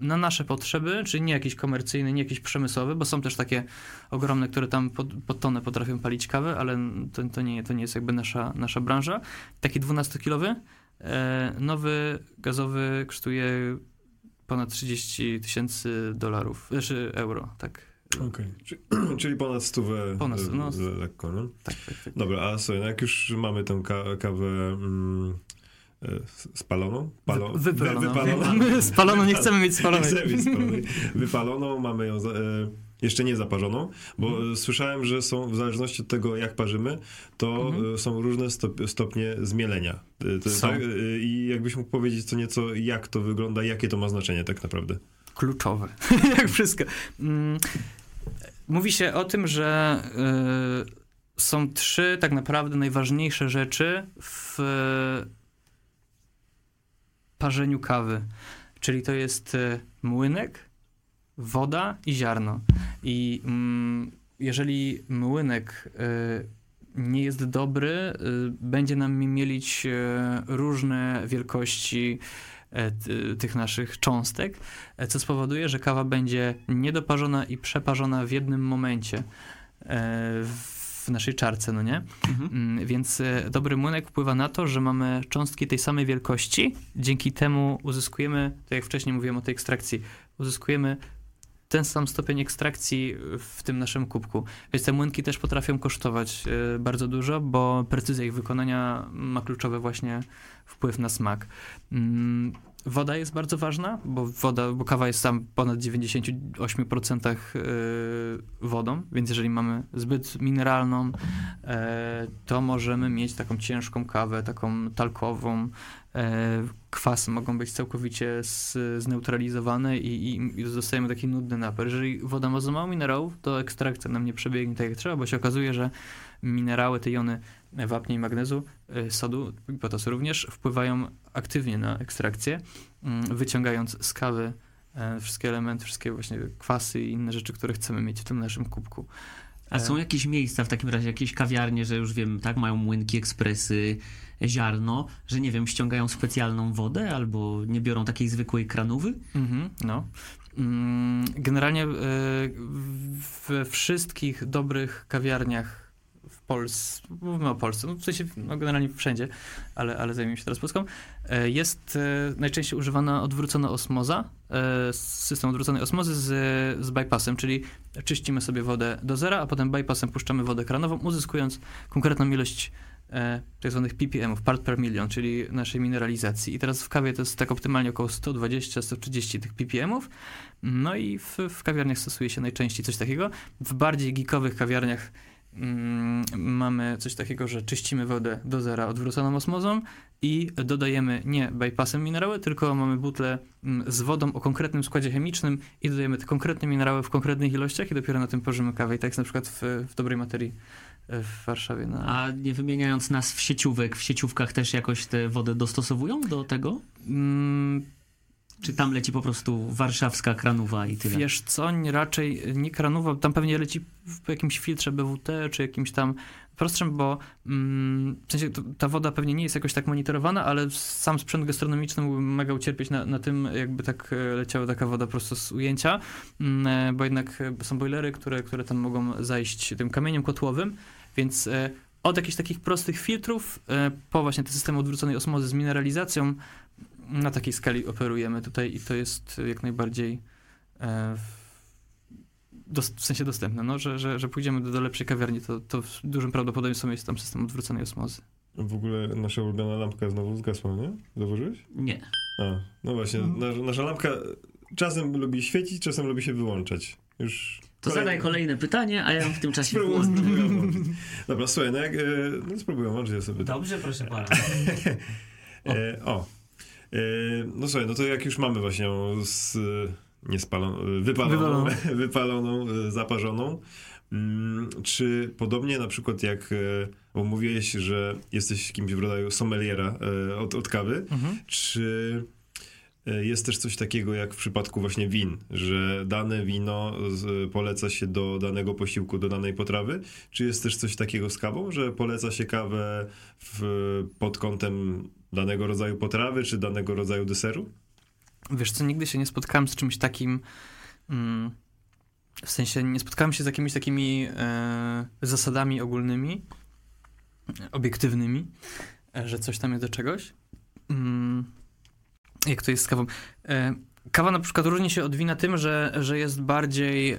S3: na nasze potrzeby, czyli nie jakiś komercyjny, nie jakiś przemysłowy, bo są też takie ogromne, które tam pod, pod tonę potrafią palić kawę, ale to, to, nie, to nie jest jakby nasza, nasza branża. Taki 12-kilowy, e, nowy gazowy kosztuje ponad 30 tysięcy dolarów, znaczy euro, tak.
S2: Okej. Czyli, czyli ponad stówę
S3: Ponad stu- no.
S2: e, lekko, no?
S3: Tak, tak, tak.
S2: Dobra, a słuchaj, no jak już mamy tę ka- kawę mm, e, spaloną? Palo-
S3: Wy- wypaloną.
S2: Wy- wypaloną.
S3: Spaloną, nie chcemy mieć spalonej.
S2: Nie chcemy mieć spalonej. Wypaloną, mamy ją za, e, jeszcze nie zaparzoną, bo
S3: Mhm.
S2: e, słyszałem, że są w zależności od tego, jak parzymy, to
S3: Mhm.
S2: są różne stop, stopnie zmielenia.
S3: Są.
S2: tak, I jakbyś mógł powiedzieć co nieco, jak to wygląda, jakie to ma znaczenie tak naprawdę.
S3: kluczowe. Jak wszystko. Mówi się o tym, że y, są trzy tak naprawdę najważniejsze rzeczy w parzeniu kawy. Czyli to jest y, młynek, woda i ziarno. I mm, jeżeli młynek y, nie jest dobry, y, będzie nam mielić y, różne wielkości tych naszych cząstek, e, co spowoduje, że kawa będzie niedoparzona i przeparzona w jednym momencie e, w naszej czarce, no nie?
S1: Mhm.
S3: Mm, Więc e, dobry młynek wpływa na to, że mamy cząstki tej samej wielkości. Dzięki temu uzyskujemy, tak jak wcześniej mówiłem o tej ekstrakcji, uzyskujemy ten sam stopień ekstrakcji w tym naszym kubku. Więc te młynki też potrafią kosztować e, bardzo dużo, bo precyzja ich wykonania ma kluczowy właśnie wpływ na smak. Mm, Woda jest bardzo ważna, bo woda, bo kawa jest tam ponad 98% e, wodą, więc jeżeli mamy zbyt mineralną, e, to możemy mieć taką ciężką kawę, taką talkową. Kwasy mogą być całkowicie z, zneutralizowane i, i, i dostajemy taki nudny napar. Jeżeli woda ma za mało minerałów, to ekstrakcja nam nie przebiegnie tak jak trzeba, bo się okazuje, że minerały, te jony wapnia i magnezu, e, sodu i potasu również wpływają aktywnie na ekstrakcję, mm, wyciągając z kawy e, wszystkie elementy, wszystkie właśnie kwasy i inne rzeczy, które chcemy mieć w tym naszym kubku.
S1: A są jakieś miejsca w takim razie, jakieś kawiarnie, że już wiem, tak, mają młynki, ekspresy, ziarno, że nie wiem, ściągają specjalną wodę albo nie biorą takiej zwykłej kranówy?
S3: Mhm, no. Mm, Generalnie e, we wszystkich dobrych kawiarniach Polsce, mówimy o Polsce, no w sensie no generalnie wszędzie, ale, ale zajmijmy się teraz Polską, e, jest e, najczęściej używana odwrócona osmoza, e, system odwróconej osmozy z, z bypassem, czyli czyścimy sobie wodę do zera, a potem bypassem puszczamy wodę kranową, uzyskując konkretną ilość tak zwanych ppm, part per million, czyli naszej mineralizacji. I teraz w kawie to jest tak optymalnie około 120-130 tych ppm-ów. No i w, w kawiarniach stosuje się najczęściej coś takiego. W bardziej geekowych kawiarniach mm, mamy coś takiego, że czyścimy wodę do zera odwróconą osmozą i dodajemy nie bypassem minerały, tylko mamy butlę mm, z wodą o konkretnym składzie chemicznym i dodajemy te konkretne minerały w konkretnych ilościach i dopiero na tym parzymy kawę. I tak jest na przykład w, w dobrej materii e, w Warszawie. Na...
S1: A nie wymieniając nazw sieciówek, w sieciówkach też jakoś tę wodę dostosowują do tego?
S3: Mm,
S1: Czy tam leci po prostu warszawska kranowa i tyle?
S3: Wiesz co, nie, raczej nie kranowa, tam pewnie leci w jakimś filtrze BWT, czy jakimś tam prostszym, bo mm, w sensie ta woda pewnie nie jest jakoś tak monitorowana, ale sam sprzęt gastronomiczny mógłby mega ucierpieć na, na tym, jakby tak e, leciała taka woda prosto z ujęcia, mm, e, bo jednak e, są bojlery, które, które tam mogą zajść tym kamieniem kotłowym, więc od jakichś takich prostych filtrów po właśnie te systemy odwróconej osmozy z mineralizacją na takiej skali operujemy tutaj i to jest jak najbardziej e, w sensie dostępne, no, że, że, że pójdziemy do, do lepszej kawiarni, to, to w dużym prawdopodobieństwem jest tam system odwróconej osmozy.
S2: W ogóle nasza ulubiona lampka znowu zgasła, nie? Zauważyłeś?
S1: Nie.
S2: A, no właśnie,
S3: Mhm.
S2: nasza, nasza lampka czasem lubi świecić, czasem lubi się wyłączać. Już
S1: To zadaj kolejne pytanie, a ja w tym czasie
S2: Spróbuję. Dobra, słuchaj, no jak... e, No spróbuję włączyć sobie.
S1: Dobrze, proszę pana.
S2: O. E, o. E, no słuchaj, no to jak już mamy właśnie z, niespaloną, wypaloną, wypaloną, e, zaparzoną, mm, czy podobnie na przykład jak, e, bo mówiłeś, że jesteś kimś w rodzaju sommeliera od, od kawy,
S3: Mhm.
S2: czy jest też coś takiego jak w przypadku właśnie win, że dane wino poleca się do danego posiłku, do danej potrawy? Czy jest też coś takiego z kawą, że poleca się kawę w, pod kątem danego rodzaju potrawy, czy danego rodzaju deseru?
S3: Wiesz co, nigdy się nie spotkałem z czymś takim, mm, w sensie nie spotkałem się z jakimiś takimi e, zasadami ogólnymi, obiektywnymi, e, że coś tam jest do czegoś. Mm, jak to jest z kawą? E, kawa na przykład różni się od wina tym, że, że jest bardziej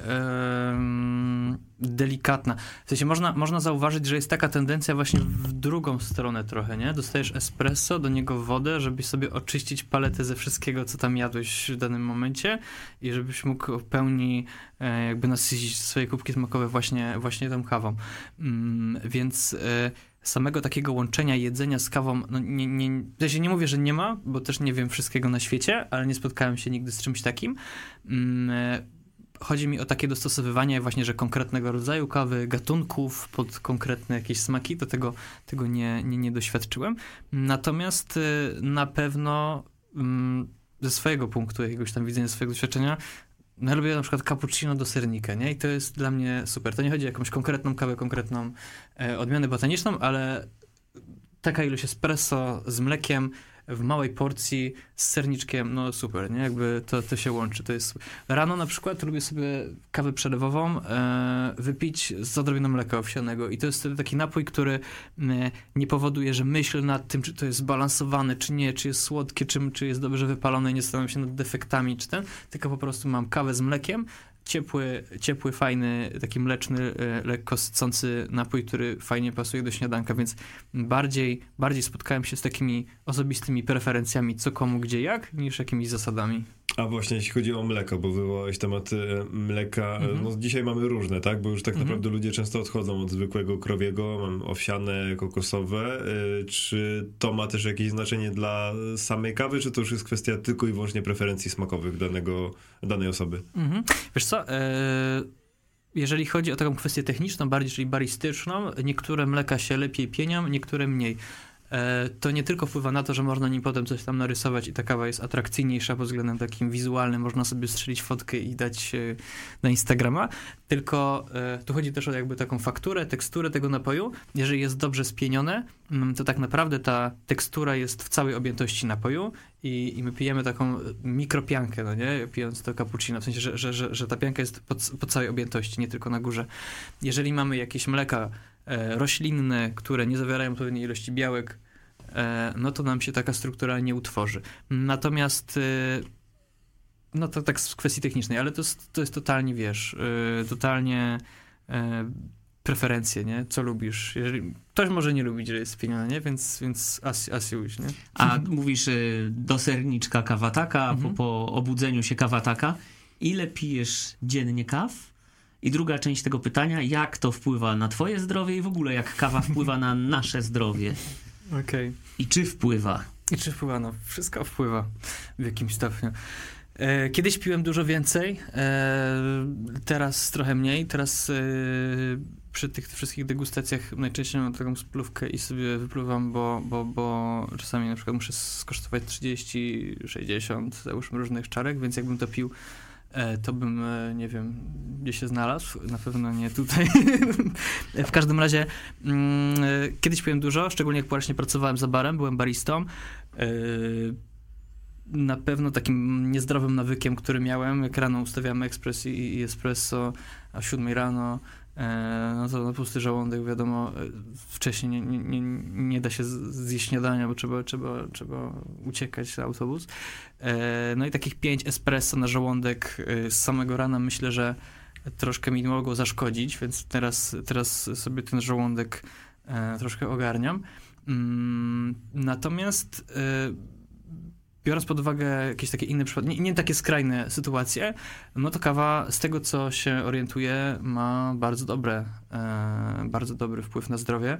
S3: delikatna. W sensie można, można zauważyć, że jest taka tendencja właśnie w drugą stronę trochę, nie? Dostajesz espresso, do niego wodę, żeby sobie oczyścić paletę ze wszystkiego, co tam jadłeś w danym momencie i żebyś mógł w pełni e, jakby nasycić swoje kubki smakowe właśnie, właśnie tą kawą. Mm, więc e, samego takiego łączenia jedzenia z kawą, no nie, nie, nie mówię, że nie ma, bo też nie wiem wszystkiego na świecie, ale nie spotkałem się nigdy z czymś takim. Mm, e, chodzi mi o takie dostosowywanie właśnie, że konkretnego rodzaju kawy, gatunków pod konkretne jakieś smaki, to tego, tego nie, nie, nie doświadczyłem. Natomiast y, na pewno mm, ze swojego punktu, jakiegoś tam widzenia, swojego doświadczenia, ja lubię na przykład cappuccino do sernika, nie? I to jest dla mnie super. To nie chodzi o jakąś konkretną kawę, konkretną e, odmianę botaniczną, ale taka ilość espresso z mlekiem w małej porcji z serniczkiem, no super, nie? Jakby to, to się łączy. To jest... Rano na przykład lubię sobie kawę przelewową e, wypić z odrobiną mleka owsianego i to jest wtedy taki napój, który e, nie powoduje, że myślę nad tym, czy to jest zbalansowane, czy nie, czy jest słodkie, czy, czy jest dobrze wypalone, nie zastanawiam się nad defektami, czy ten, tylko po prostu mam kawę z mlekiem, ciepły, ciepły, fajny, taki mleczny, e, lekko sycący napój, który fajnie pasuje do śniadanka, więc bardziej, bardziej spotkałem się z takimi osobistymi preferencjami, co komu, gdzie, jak, niż jakimiś zasadami.
S2: A właśnie jeśli chodzi o mleko, bo wywołałeś temat e, mleka,
S3: Mhm.
S2: no dzisiaj mamy różne, tak? Bo już tak
S3: Mhm.
S2: naprawdę ludzie często odchodzą od zwykłego krowiego, mam owsiane, kokosowe. E, Czy to ma też jakieś znaczenie dla samej kawy, czy to już jest kwestia tylko i wyłącznie preferencji smakowych danego, danej osoby?
S3: Mhm. Wiesz co, e, jeżeli chodzi o taką kwestię techniczną bardziej, czyli baristyczną, niektóre mleka się lepiej pienią, niektóre mniej. E, to nie tylko wpływa na to, że można nim potem coś tam narysować i ta kawa jest atrakcyjniejsza pod względem takim wizualnym, można sobie strzelić fotkę i dać e, na Instagrama, tylko e, tu chodzi też o jakby taką fakturę, teksturę tego napoju. Jeżeli jest dobrze spienione, mm, to tak naprawdę ta tekstura jest w całej objętości napoju i, i my pijemy taką mikropiankę, no nie, pijąc to cappuccino, w sensie, że, że, że, że ta pianka jest po, po całej objętości, nie tylko na górze. Jeżeli mamy jakieś mleka roślinne, które nie zawierają odpowiedniej ilości białek, e, no to nam się taka struktura nie utworzy. Natomiast e, no to tak z kwestii technicznej, ale to jest, to jest totalnie, wiesz, e, totalnie e, preferencje, nie? Co lubisz. Jeżeli, ktoś może nie lubić, że jest spienione, nie? Więc, więc as, as wish, nie?
S1: A mówisz do serniczka kawataka,
S3: Mhm.
S1: po, po obudzeniu się kawataka. Ile pijesz dziennie kaw? I druga część tego pytania, jak to wpływa na twoje zdrowie i w ogóle jak kawa wpływa na nasze zdrowie?
S3: Okej.
S1: I czy wpływa?
S3: I czy wpływa? No, wszystko wpływa w jakimś stopniu. E, kiedyś piłem dużo więcej, e, teraz trochę mniej. Teraz e, przy tych wszystkich degustacjach najczęściej mam taką spluwkę i sobie wypływam, bo, bo, bo czasami na przykład muszę skosztować 30, 60, załóżmy różnych czarek, więc jakbym to pił, to bym, e, nie wiem, gdzie się znalazł. Na pewno nie tutaj. w każdym razie mm, e, kiedyś piłem dużo, szczególnie jak właśnie pracowałem za barem, byłem baristą. E, na pewno takim niezdrowym nawykiem, który miałem, jak rano ustawiamy ekspres i, espresso, a o 7 rano, e, no to na pusty żołądek, wiadomo, e, wcześniej nie, nie, nie, da się zjeść śniadania, bo trzeba, trzeba, trzeba uciekać na autobus. E, no i takich 5 espresso na żołądek e, z samego rana myślę, że troszkę mi mogło zaszkodzić, więc teraz, teraz sobie ten żołądek e, troszkę ogarniam. Mm, natomiast e, biorąc pod uwagę jakieś takie inne przypadki, nie, nie takie skrajne sytuacje, no to kawa z tego, co się orientuje, ma bardzo dobre, e, bardzo dobry wpływ na zdrowie.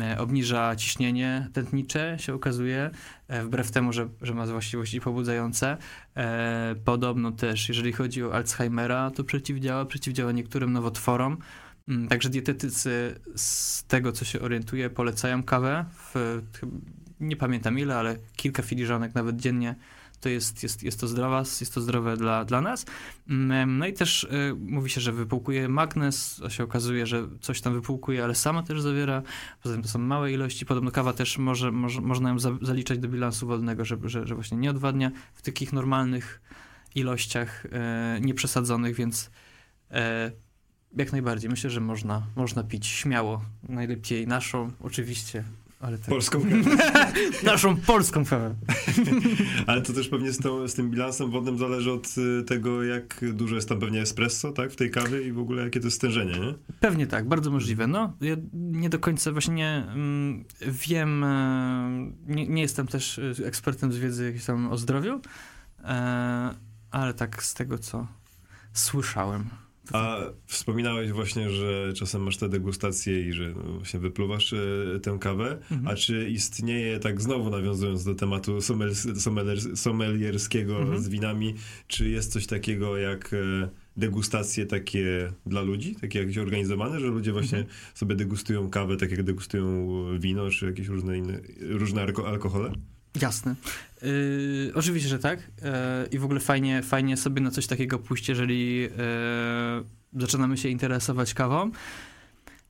S3: E, obniża ciśnienie tętnicze, się okazuje, e, wbrew temu, że, że ma właściwości pobudzające. E, podobno też, jeżeli chodzi o Alzheimera, to przeciwdziała, przeciwdziała niektórym nowotworom. Mm, Także dietetycy z tego, co się orientuje, polecają kawę. W, nie pamiętam ile, ale kilka filiżanek nawet dziennie to jest, jest, jest to zdrowa, jest to zdrowe dla, dla nas. Mm, No i też y, mówi się, że wypłukuje magnez, a się okazuje, że coś tam wypłukuje, ale sama też zawiera. Poza tym to są małe ilości. Podobno kawa też może, może, można ją za, zaliczać do bilansu wodnego, że, że, że właśnie nie odwadnia w takich normalnych ilościach, e, nieprzesadzonych, więc e, jak najbardziej. Myślę, że można, można pić śmiało. Najlepiej naszą, oczywiście, ale tak.
S2: Polską
S3: naszą polską kawę.
S2: Ale to też pewnie z, tą, z tym bilansem wodnym zależy od y, tego, jak dużo jest tam pewnie espresso, tak, w tej kawie i w ogóle jakie to jest stężenie, nie?
S3: Pewnie tak, bardzo możliwe. No, ja nie do końca właśnie nie, mm, wiem, e, nie, nie jestem też e, ekspertem z wiedzy jakiejś tam o zdrowiu, e, ale tak z tego, co słyszałem.
S2: A wspominałeś właśnie, że czasem masz te degustacje i że no, właśnie wypluwasz e, tę kawę.
S3: Mhm.
S2: A czy istnieje, tak znowu nawiązując do tematu sommel, sommelier, sommelierskiego
S3: Mhm.
S2: z winami, czy jest coś takiego jak e, degustacje takie dla ludzi, takie jakieś organizowane, że ludzie właśnie
S1: Mhm.
S2: sobie degustują kawę, tak jak degustują wino, czy jakieś różne inne, różne alko- alkohole?
S3: Jasne. Yy, oczywiście, że tak. Yy, I w ogóle fajnie, fajnie sobie na coś takiego pójść, jeżeli yy, zaczynamy się interesować kawą.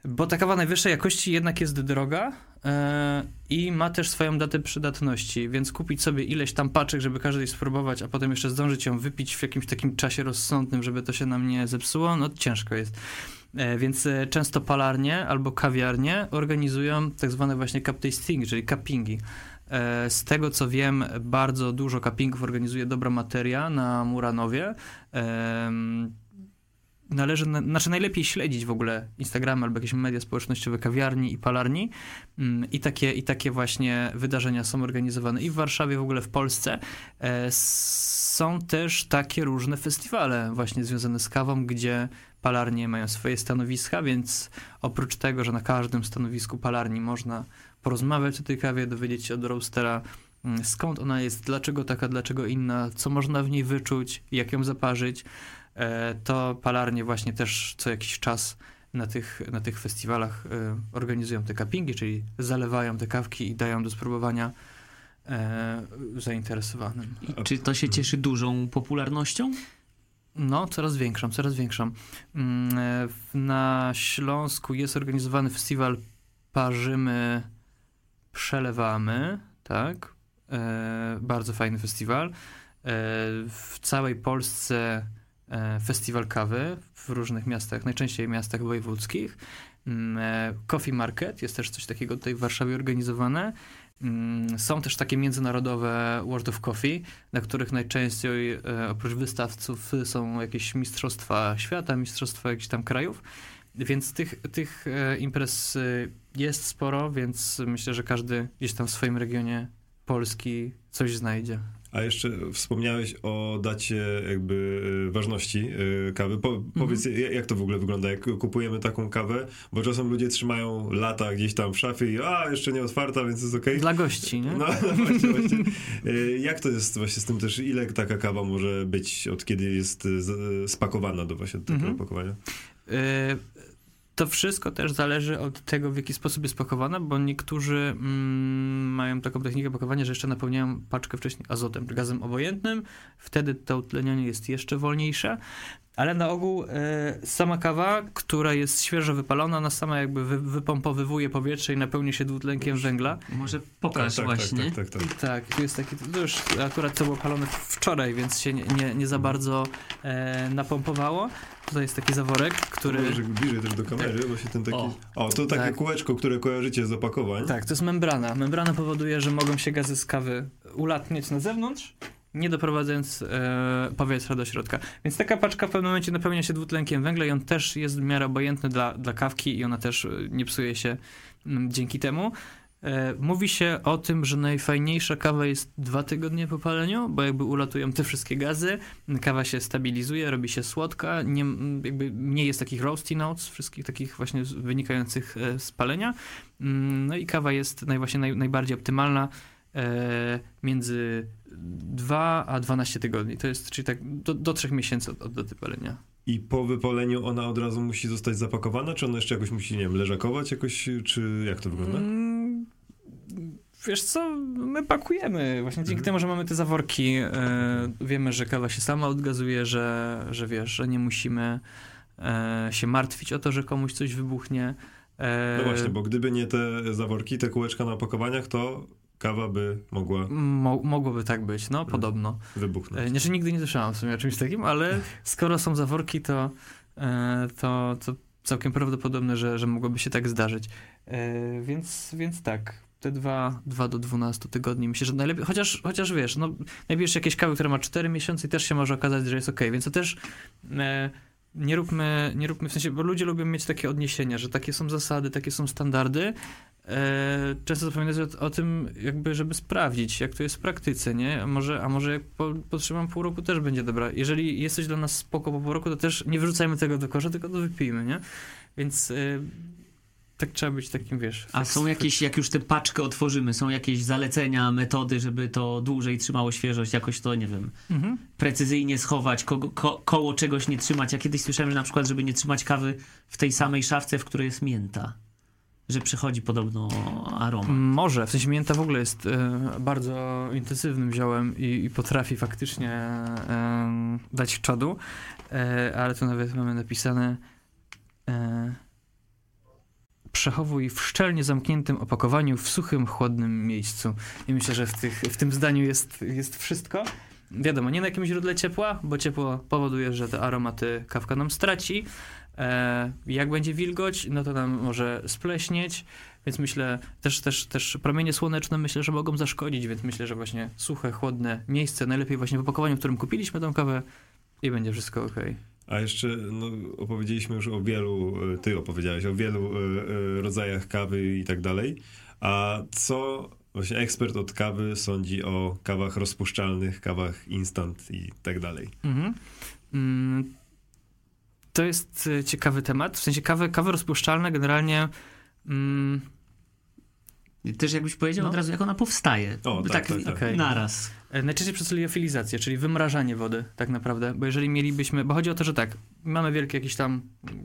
S3: Bo ta kawa najwyższej jakości jednak jest droga yy, i ma też swoją datę przydatności, więc kupić sobie ileś tam paczek, żeby każdej spróbować, a potem jeszcze zdążyć ją wypić w jakimś takim czasie rozsądnym, żeby to się nam nie zepsuło, no ciężko jest. E, Więc e, często palarnie albo kawiarnie organizują tak zwane właśnie cup tasting, czyli cuppingi. E, Z tego co wiem, bardzo dużo cuppingów organizuje Dobra Materia na Muranowie. Należy, na- znaczy najlepiej śledzić w ogóle Instagram albo jakieś media społecznościowe kawiarni i palarni Mm, i takie, i takie właśnie wydarzenia są organizowane i w Warszawie, w ogóle w Polsce. E, Są też takie różne festiwale właśnie związane z kawą, gdzie palarnie mają swoje stanowiska, więc oprócz tego, że na każdym stanowisku palarni można porozmawiać o tej kawie, dowiedzieć się od roastera, mm, skąd ona jest, dlaczego taka, dlaczego inna, co można w niej wyczuć, jak ją zaparzyć, e, to palarnie właśnie też co jakiś czas na tych, na tych festiwalach e, organizują te cuppingi, czyli zalewają te kawki i dają do spróbowania e, zainteresowanym.
S1: I czy to się cieszy dużą popularnością?
S3: No, coraz większą, coraz większą. Mm, e, Na Śląsku jest organizowany festiwal Parzymy, Przelewamy, tak? E, bardzo fajny festiwal. E, w całej Polsce festiwal kawy w różnych miastach, najczęściej miastach wojewódzkich. Mm, Coffee Market, jest też coś takiego tutaj w Warszawie organizowane. Mm, Są też takie międzynarodowe World of Coffee, na których najczęściej e, oprócz wystawców są jakieś mistrzostwa świata, mistrzostwa jakichś tam krajów. Więc tych, tych e, imprez y, jest sporo, więc myślę, że każdy gdzieś tam w swoim regionie Polski coś znajdzie.
S2: A jeszcze wspomniałeś o dacie jakby e, ważności e, kawy. Po, Powiedz, ja- jak to w ogóle wygląda, jak kupujemy taką kawę, bo czasem ludzie trzymają lata gdzieś tam w szafie i a, jeszcze nie otwarta, więc jest okej.
S3: Dla gości, nie?
S2: No, no właśnie, właśnie. E, Jak to jest właśnie z tym też, ile taka kawa może być, od kiedy jest spakowana do właśnie takiego
S3: Mhm.
S2: opakowania?
S3: Y, To wszystko też zależy od tego, w jaki sposób jest pakowana, bo niektórzy mm, mają taką technikę pakowania, że jeszcze napełniają paczkę wcześniej azotem, gazem obojętnym. Wtedy to utlenianie jest jeszcze wolniejsze. Ale na ogół e, sama kawa, która jest świeżo wypalona, ona sama jakby wy, wypompowywuje powietrze i napełni się dwutlenkiem węgla.
S1: Może pokaż właśnie.
S2: tak, tak, tak.
S3: Tak, tu jest taki, to już akurat to było palone wczoraj, więc się nie, nie, nie za bardzo e, napompowało. Tutaj jest taki zaworek, który...
S2: Może bliżej też do kamery, właśnie ten taki...
S1: O.
S2: O, to takie
S3: Tak.
S2: kółeczko, które kojarzycie z opakowań.
S3: Tak, to jest membrana. Membrana powoduje, że mogą się gazy z kawy ulatniać na zewnątrz, nie doprowadzając e, powietrza do środka. Więc taka paczka w pewnym momencie napełnia się dwutlenkiem węgla i on też jest w miarę obojętny dla, dla kawki i ona też e, nie psuje się mm, dzięki temu. E, Mówi się o tym, że najfajniejsza kawa jest dwa tygodnie po paleniu, bo jakby ulatują te wszystkie gazy, kawa się stabilizuje, robi się słodka, nie, m, jakby nie jest takich roasty notes, wszystkich takich właśnie wynikających e, z palenia. Mm, No i kawa jest naj, właśnie naj, najbardziej optymalna e, między 2 a 12 tygodni. To jest, czyli tak do, do 3 miesięcy od, od daty palenia.
S2: I po wypaleniu ona od razu musi zostać zapakowana, czy ona jeszcze jakoś musi, nie wiem, leżakować jakoś, czy jak to wygląda?
S3: Mm, Wiesz co, my pakujemy. Właśnie dzięki
S2: Mhm.
S3: temu, że mamy te zaworki, e, wiemy, że kawa się sama odgazuje, że, że wiesz, że nie musimy e, się martwić o to, że komuś coś wybuchnie. E,
S2: No właśnie, bo gdyby nie te zaworki, te kółeczka na opakowaniach, to kawa by mogła
S3: Mo, mogłoby tak być, no, podobno.
S2: wybuchnąć.
S3: E, Znaczy nigdy nie słyszałem w sumie o czymś takim, ale skoro są zaworki, to, e, to, to całkiem prawdopodobne, że, że mogłoby się tak zdarzyć. E, Więc, więc tak, te 2, 2 do 12 tygodni myślę, że najlepiej, chociaż, chociaż wiesz, no najpierw jakieś kawy, która ma 4 miesiące i też się może okazać, że jest ok, więc to też e, nie róbmy, nie róbmy w sensie, bo ludzie lubią mieć takie odniesienia, że takie są zasady, takie są standardy. E, często zapominać o, o tym, jakby, żeby sprawdzić, jak to jest w praktyce, nie? A może, a może jak po, potrzymam pół roku, też będzie dobra. Jeżeli jest coś dla nas spoko po pół roku, to też nie wyrzucajmy tego do kosza, tylko to wypijmy, nie? Więc e, tak trzeba być takim, wiesz...
S1: A są jakieś, jak już tę paczkę otworzymy, są jakieś zalecenia, metody, żeby to dłużej trzymało świeżość, jakoś to, nie wiem,
S3: Mhm.
S1: precyzyjnie schować, ko ko koło czegoś nie trzymać. Ja kiedyś słyszałem, że na przykład, żeby nie trzymać kawy w tej samej szafce, w której jest mięta. Że przychodzi podobno aromat.
S3: Może, w sensie mięta w ogóle jest e, bardzo intensywnym ziołem i, i potrafi faktycznie e, dać czadu, e, ale tu nawet mamy napisane przechowuj w szczelnie zamkniętym opakowaniu w suchym, chłodnym miejscu. I myślę, że w, tych, w tym zdaniu jest, jest wszystko. Wiadomo, nie na jakimś źródle ciepła, bo ciepło powoduje, że te aromaty kawka nam straci. E, jak będzie wilgoć, no to nam może spleśnieć, więc myślę, też, też, też promienie słoneczne myślę, że mogą zaszkodzić, więc myślę, że właśnie suche, chłodne miejsce, najlepiej właśnie w opakowaniu, w którym kupiliśmy tą kawę i będzie wszystko ok.
S2: A jeszcze no, opowiedzieliśmy już o wielu, e, ty opowiedziałeś o wielu e, rodzajach kawy i tak dalej. A co właśnie ekspert od kawy sądzi o kawach rozpuszczalnych, kawach instant i tak dalej?
S3: Mhm. Mm, to jest e, ciekawy temat, w sensie kawy, kawy rozpuszczalne generalnie mm,
S1: Też jakbyś powiedział
S3: No.
S1: od razu, jak ona powstaje.
S2: O, tak, tak, tak.
S3: Okej.
S1: naraz.
S3: E, Najczęściej przez liofilizację, czyli wymrażanie wody, tak naprawdę. Bo jeżeli mielibyśmy. Bo chodzi o to, że tak, mamy wielki jakiś tam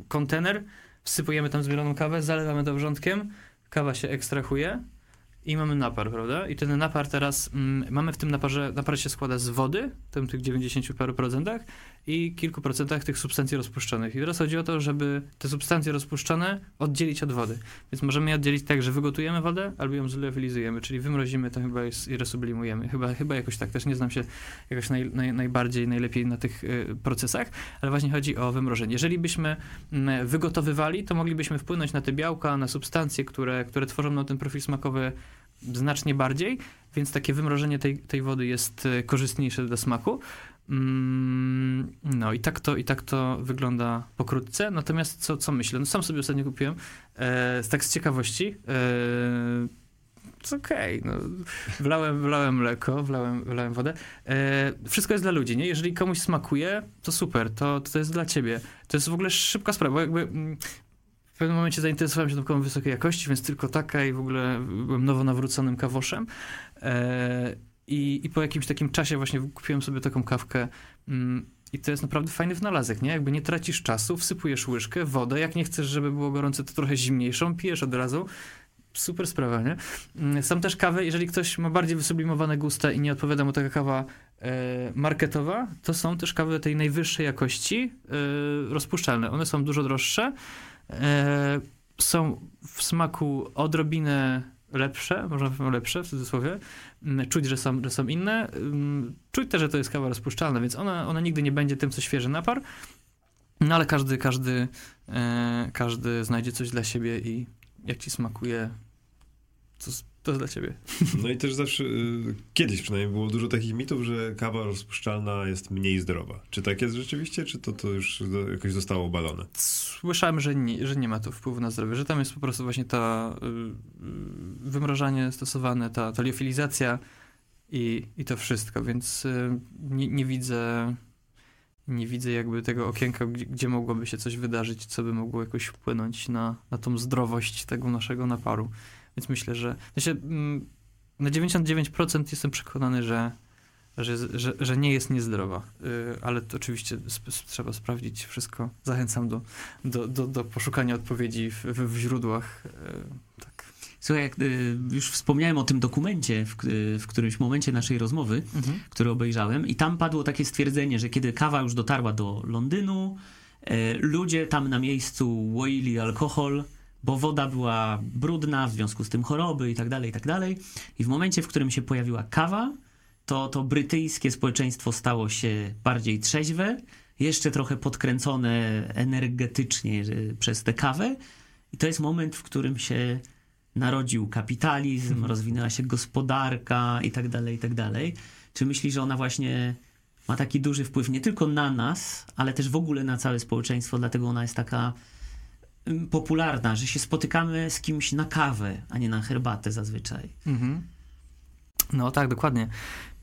S3: kontener, wsypujemy tam zmieloną kawę, zalewamy to wrzątkiem, kawa się ekstrahuje i mamy napar, prawda? I ten napar teraz. Mm, mamy w tym naparze. Napar się składa z wody, tym tych 90 paru procentach, i kilku procentach tych substancji rozpuszczonych. I teraz chodzi o to, żeby te substancje rozpuszczone oddzielić od wody. Więc możemy je oddzielić tak, że wygotujemy wodę, albo ją zleofilizujemy, czyli wymrozimy to chyba i resublimujemy. Chyba, chyba jakoś tak, też nie znam się jakoś naj, naj, najbardziej, najlepiej na tych y, procesach, ale właśnie chodzi o wymrożenie. Jeżeli byśmy mm, wygotowywali, to moglibyśmy wpłynąć na te białka, na substancje, które, które tworzą nam ten profil smakowy znacznie bardziej, więc takie wymrożenie tej, tej wody jest y, korzystniejsze dla smaku. Mm, No i tak to, i tak to wygląda pokrótce. Natomiast co, co myślę? No sam sobie ostatnio kupiłem, e, tak z ciekawości. E, okej, no. wlałem, wlałem mleko, wlałem, wlałem wodę. E, wszystko jest dla ludzi, nie? Jeżeli komuś smakuje, to super, to, to jest dla ciebie. To jest w ogóle szybka sprawa, jakby mm, w pewnym momencie zainteresowałem się kawą wysokiej jakości, więc tylko taka i w ogóle byłem nowo nawróconym kawoszem. E, i, I po jakimś takim czasie właśnie kupiłem sobie taką kawkę mm, i to jest naprawdę fajny wynalazek, nie? Jakby nie tracisz czasu, wsypujesz łyżkę, wodę, jak nie chcesz, żeby było gorące, to trochę zimniejszą, pijesz od razu. Super sprawa, nie? Mm, Są też kawy, jeżeli ktoś ma bardziej wysublimowane gusta i nie odpowiada mu taka kawa e, marketowa, to są też kawy tej najwyższej jakości e, rozpuszczalne. One są dużo droższe, e, są w smaku odrobinę lepsze, można powiedzieć lepsze w cudzysłowie, czuć, że są, że są inne, Mm, czuć też, że to jest kawa rozpuszczalna, więc ona, ona nigdy nie będzie tym, co świeży napar, no ale każdy, każdy, e, każdy znajdzie coś dla siebie i jak ci smakuje, to, to jest dla ciebie.
S2: No i też zawsze, y, kiedyś przynajmniej było dużo takich mitów, że kawa rozpuszczalna jest mniej zdrowa. Czy tak jest rzeczywiście, czy to, to już jakoś zostało obalone?
S3: Słyszałem, że nie, że nie ma to wpływu na zdrowie, że tam jest po prostu właśnie ta y, y, wymrażanie stosowane, ta, ta liofilizacja i, i to wszystko, więc y, nie, nie widzę nie widzę jakby tego okienka, gdzie, gdzie mogłoby się coś wydarzyć, co by mogło jakoś wpłynąć na, na tą zdrowość tego naszego naparu. Więc myślę, że mm, na 99% jestem przekonany, że, że, że, że nie jest niezdrowa. Y, ale to oczywiście sp- trzeba sprawdzić wszystko. Zachęcam do, do, do, do poszukania odpowiedzi w, w, w źródłach. Y, tak.
S1: Słuchaj, jak y, już wspomniałem o tym dokumencie w, w którymś momencie naszej rozmowy,
S3: Mhm.
S1: który obejrzałem, i tam padło takie stwierdzenie, że kiedy kawa już dotarła do Londynu, ludzie tam na miejscu łoili alkohol, bo woda była brudna, w związku z tym choroby i tak dalej, i tak dalej. I w momencie, w którym się pojawiła kawa, to to brytyjskie społeczeństwo stało się bardziej trzeźwe, jeszcze trochę podkręcone energetycznie y, przez tę kawę. I to jest moment, w którym się narodził kapitalizm, rozwinęła się gospodarka i tak dalej, i tak dalej. Czy myślisz, że ona właśnie ma taki duży wpływ nie tylko na nas, ale też w ogóle na całe społeczeństwo, dlatego ona jest taka popularna, że się spotykamy z kimś na kawę, a nie na herbatę zazwyczaj.
S3: Mhm. No tak, dokładnie.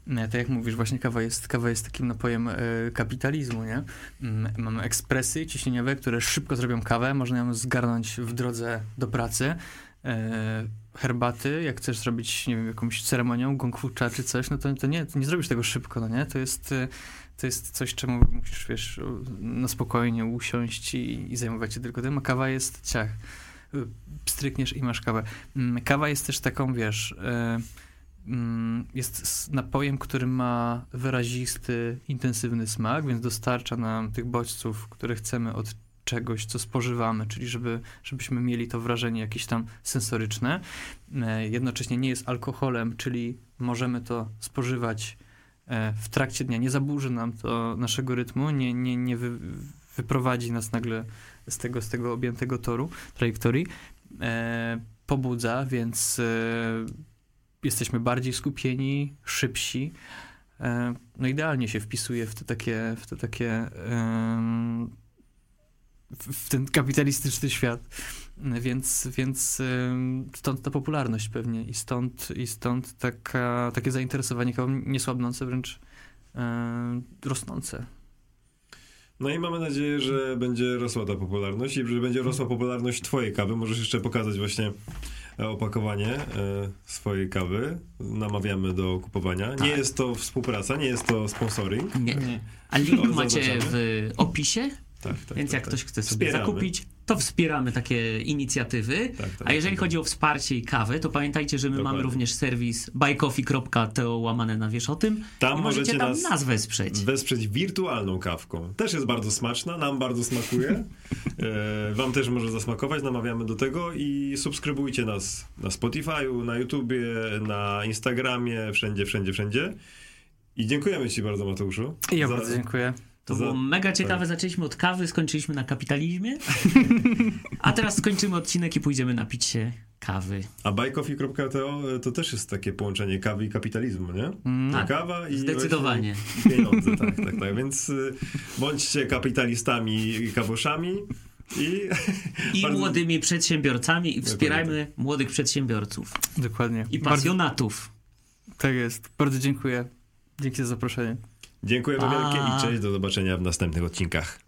S3: Nie, tak jak mówisz, właśnie kawa jest, kawa jest takim napojem e, kapitalizmu, nie? Mm, Mamy ekspresy ciśnieniowe, które szybko zrobią kawę, można ją zgarnąć w drodze do pracy. E, herbaty, jak chcesz zrobić, nie wiem, jakąś ceremonią, gong fu cha czy coś, no to, to nie, to nie zrobisz tego szybko, no nie? To jest, e, to jest coś, czemu musisz, wiesz, na spokojnie usiąść i, i zajmować się tylko tym, a kawa jest ciach. Strykniesz i masz kawę. Mm, Kawa jest też taką, wiesz, e, mm, jest napojem, który ma wyrazisty, intensywny smak, więc dostarcza nam tych bodźców, które chcemy od czegoś, co spożywamy, czyli żeby, żebyśmy mieli to wrażenie jakieś tam sensoryczne. E, Jednocześnie nie jest alkoholem, czyli możemy to spożywać w trakcie dnia. Nie zaburzy nam to naszego rytmu, nie, nie, nie wy, wyprowadzi nas nagle z tego, z tego objętego toru, trajektorii. E, pobudza, więc e, jesteśmy bardziej skupieni, szybsi. E, no idealnie się wpisuje w te takie, w te takie w, w ten kapitalistyczny świat. Więc, więc stąd ta popularność pewnie i stąd, i stąd taka, takie zainteresowanie kawą niesłabnące, wręcz em, rosnące.
S2: No i mamy nadzieję, że będzie rosła ta popularność i że będzie rosła popularność twojej kawy. Możesz jeszcze pokazać właśnie opakowanie e, swojej kawy. Namawiamy do kupowania. Nie
S1: Tak.
S2: jest to współpraca, nie jest to sponsoring.
S1: Nie. A link macie w opisie,
S2: Tak, tak,
S1: więc
S2: tak,
S1: jak
S2: tak.
S1: ktoś chce sobie
S2: Wspieramy.
S1: zakupić, to wspieramy takie inicjatywy.
S2: Tak, tak,
S1: A jeżeli
S2: tak.
S1: chodzi o wsparcie i kawę, to pamiętajcie, że my
S2: Dokładnie.
S1: mamy również serwis buycoffee.to łamane na wiesz o tym.
S2: Tam
S1: możecie
S2: możecie
S1: tam
S2: nas
S1: nas wesprzeć.
S2: wesprzeć wirtualną kawką. Też jest bardzo smaczna, nam bardzo smakuje. E, wam też może zasmakować, namawiamy do tego i subskrybujcie nas na Spotify'u, na YouTubie, na Instagramie, wszędzie, wszędzie, wszędzie. I dziękujemy ci bardzo, Mateuszu.
S3: I ja
S2: za-
S3: bardzo dziękuję.
S1: To
S2: za-
S1: było mega ciekawe.
S2: tak.
S1: Zaczęliśmy od kawy, skończyliśmy na kapitalizmie. A teraz skończymy odcinek i pójdziemy napić się kawy.
S2: A buycoffee.to to też jest takie połączenie kawy i kapitalizmu, nie?
S3: Mm.
S1: Tak,
S2: Kawa i
S1: Zdecydowanie.
S2: pieniądze, tak, tak, tak. Więc y, bądźcie kapitalistami i kawoszami i
S1: I
S2: Bardzo-
S1: młodymi przedsiębiorcami i wspierajmy
S2: Dokładnie
S1: młodych przedsiębiorców
S3: Dokładnie.
S1: i
S3: Bardzo,
S1: pasjonatów.
S3: tak jest. Bardzo dziękuję. Dzięki za zaproszenie.
S2: Dziękujemy wielkie i cześć, do zobaczenia w następnych odcinkach.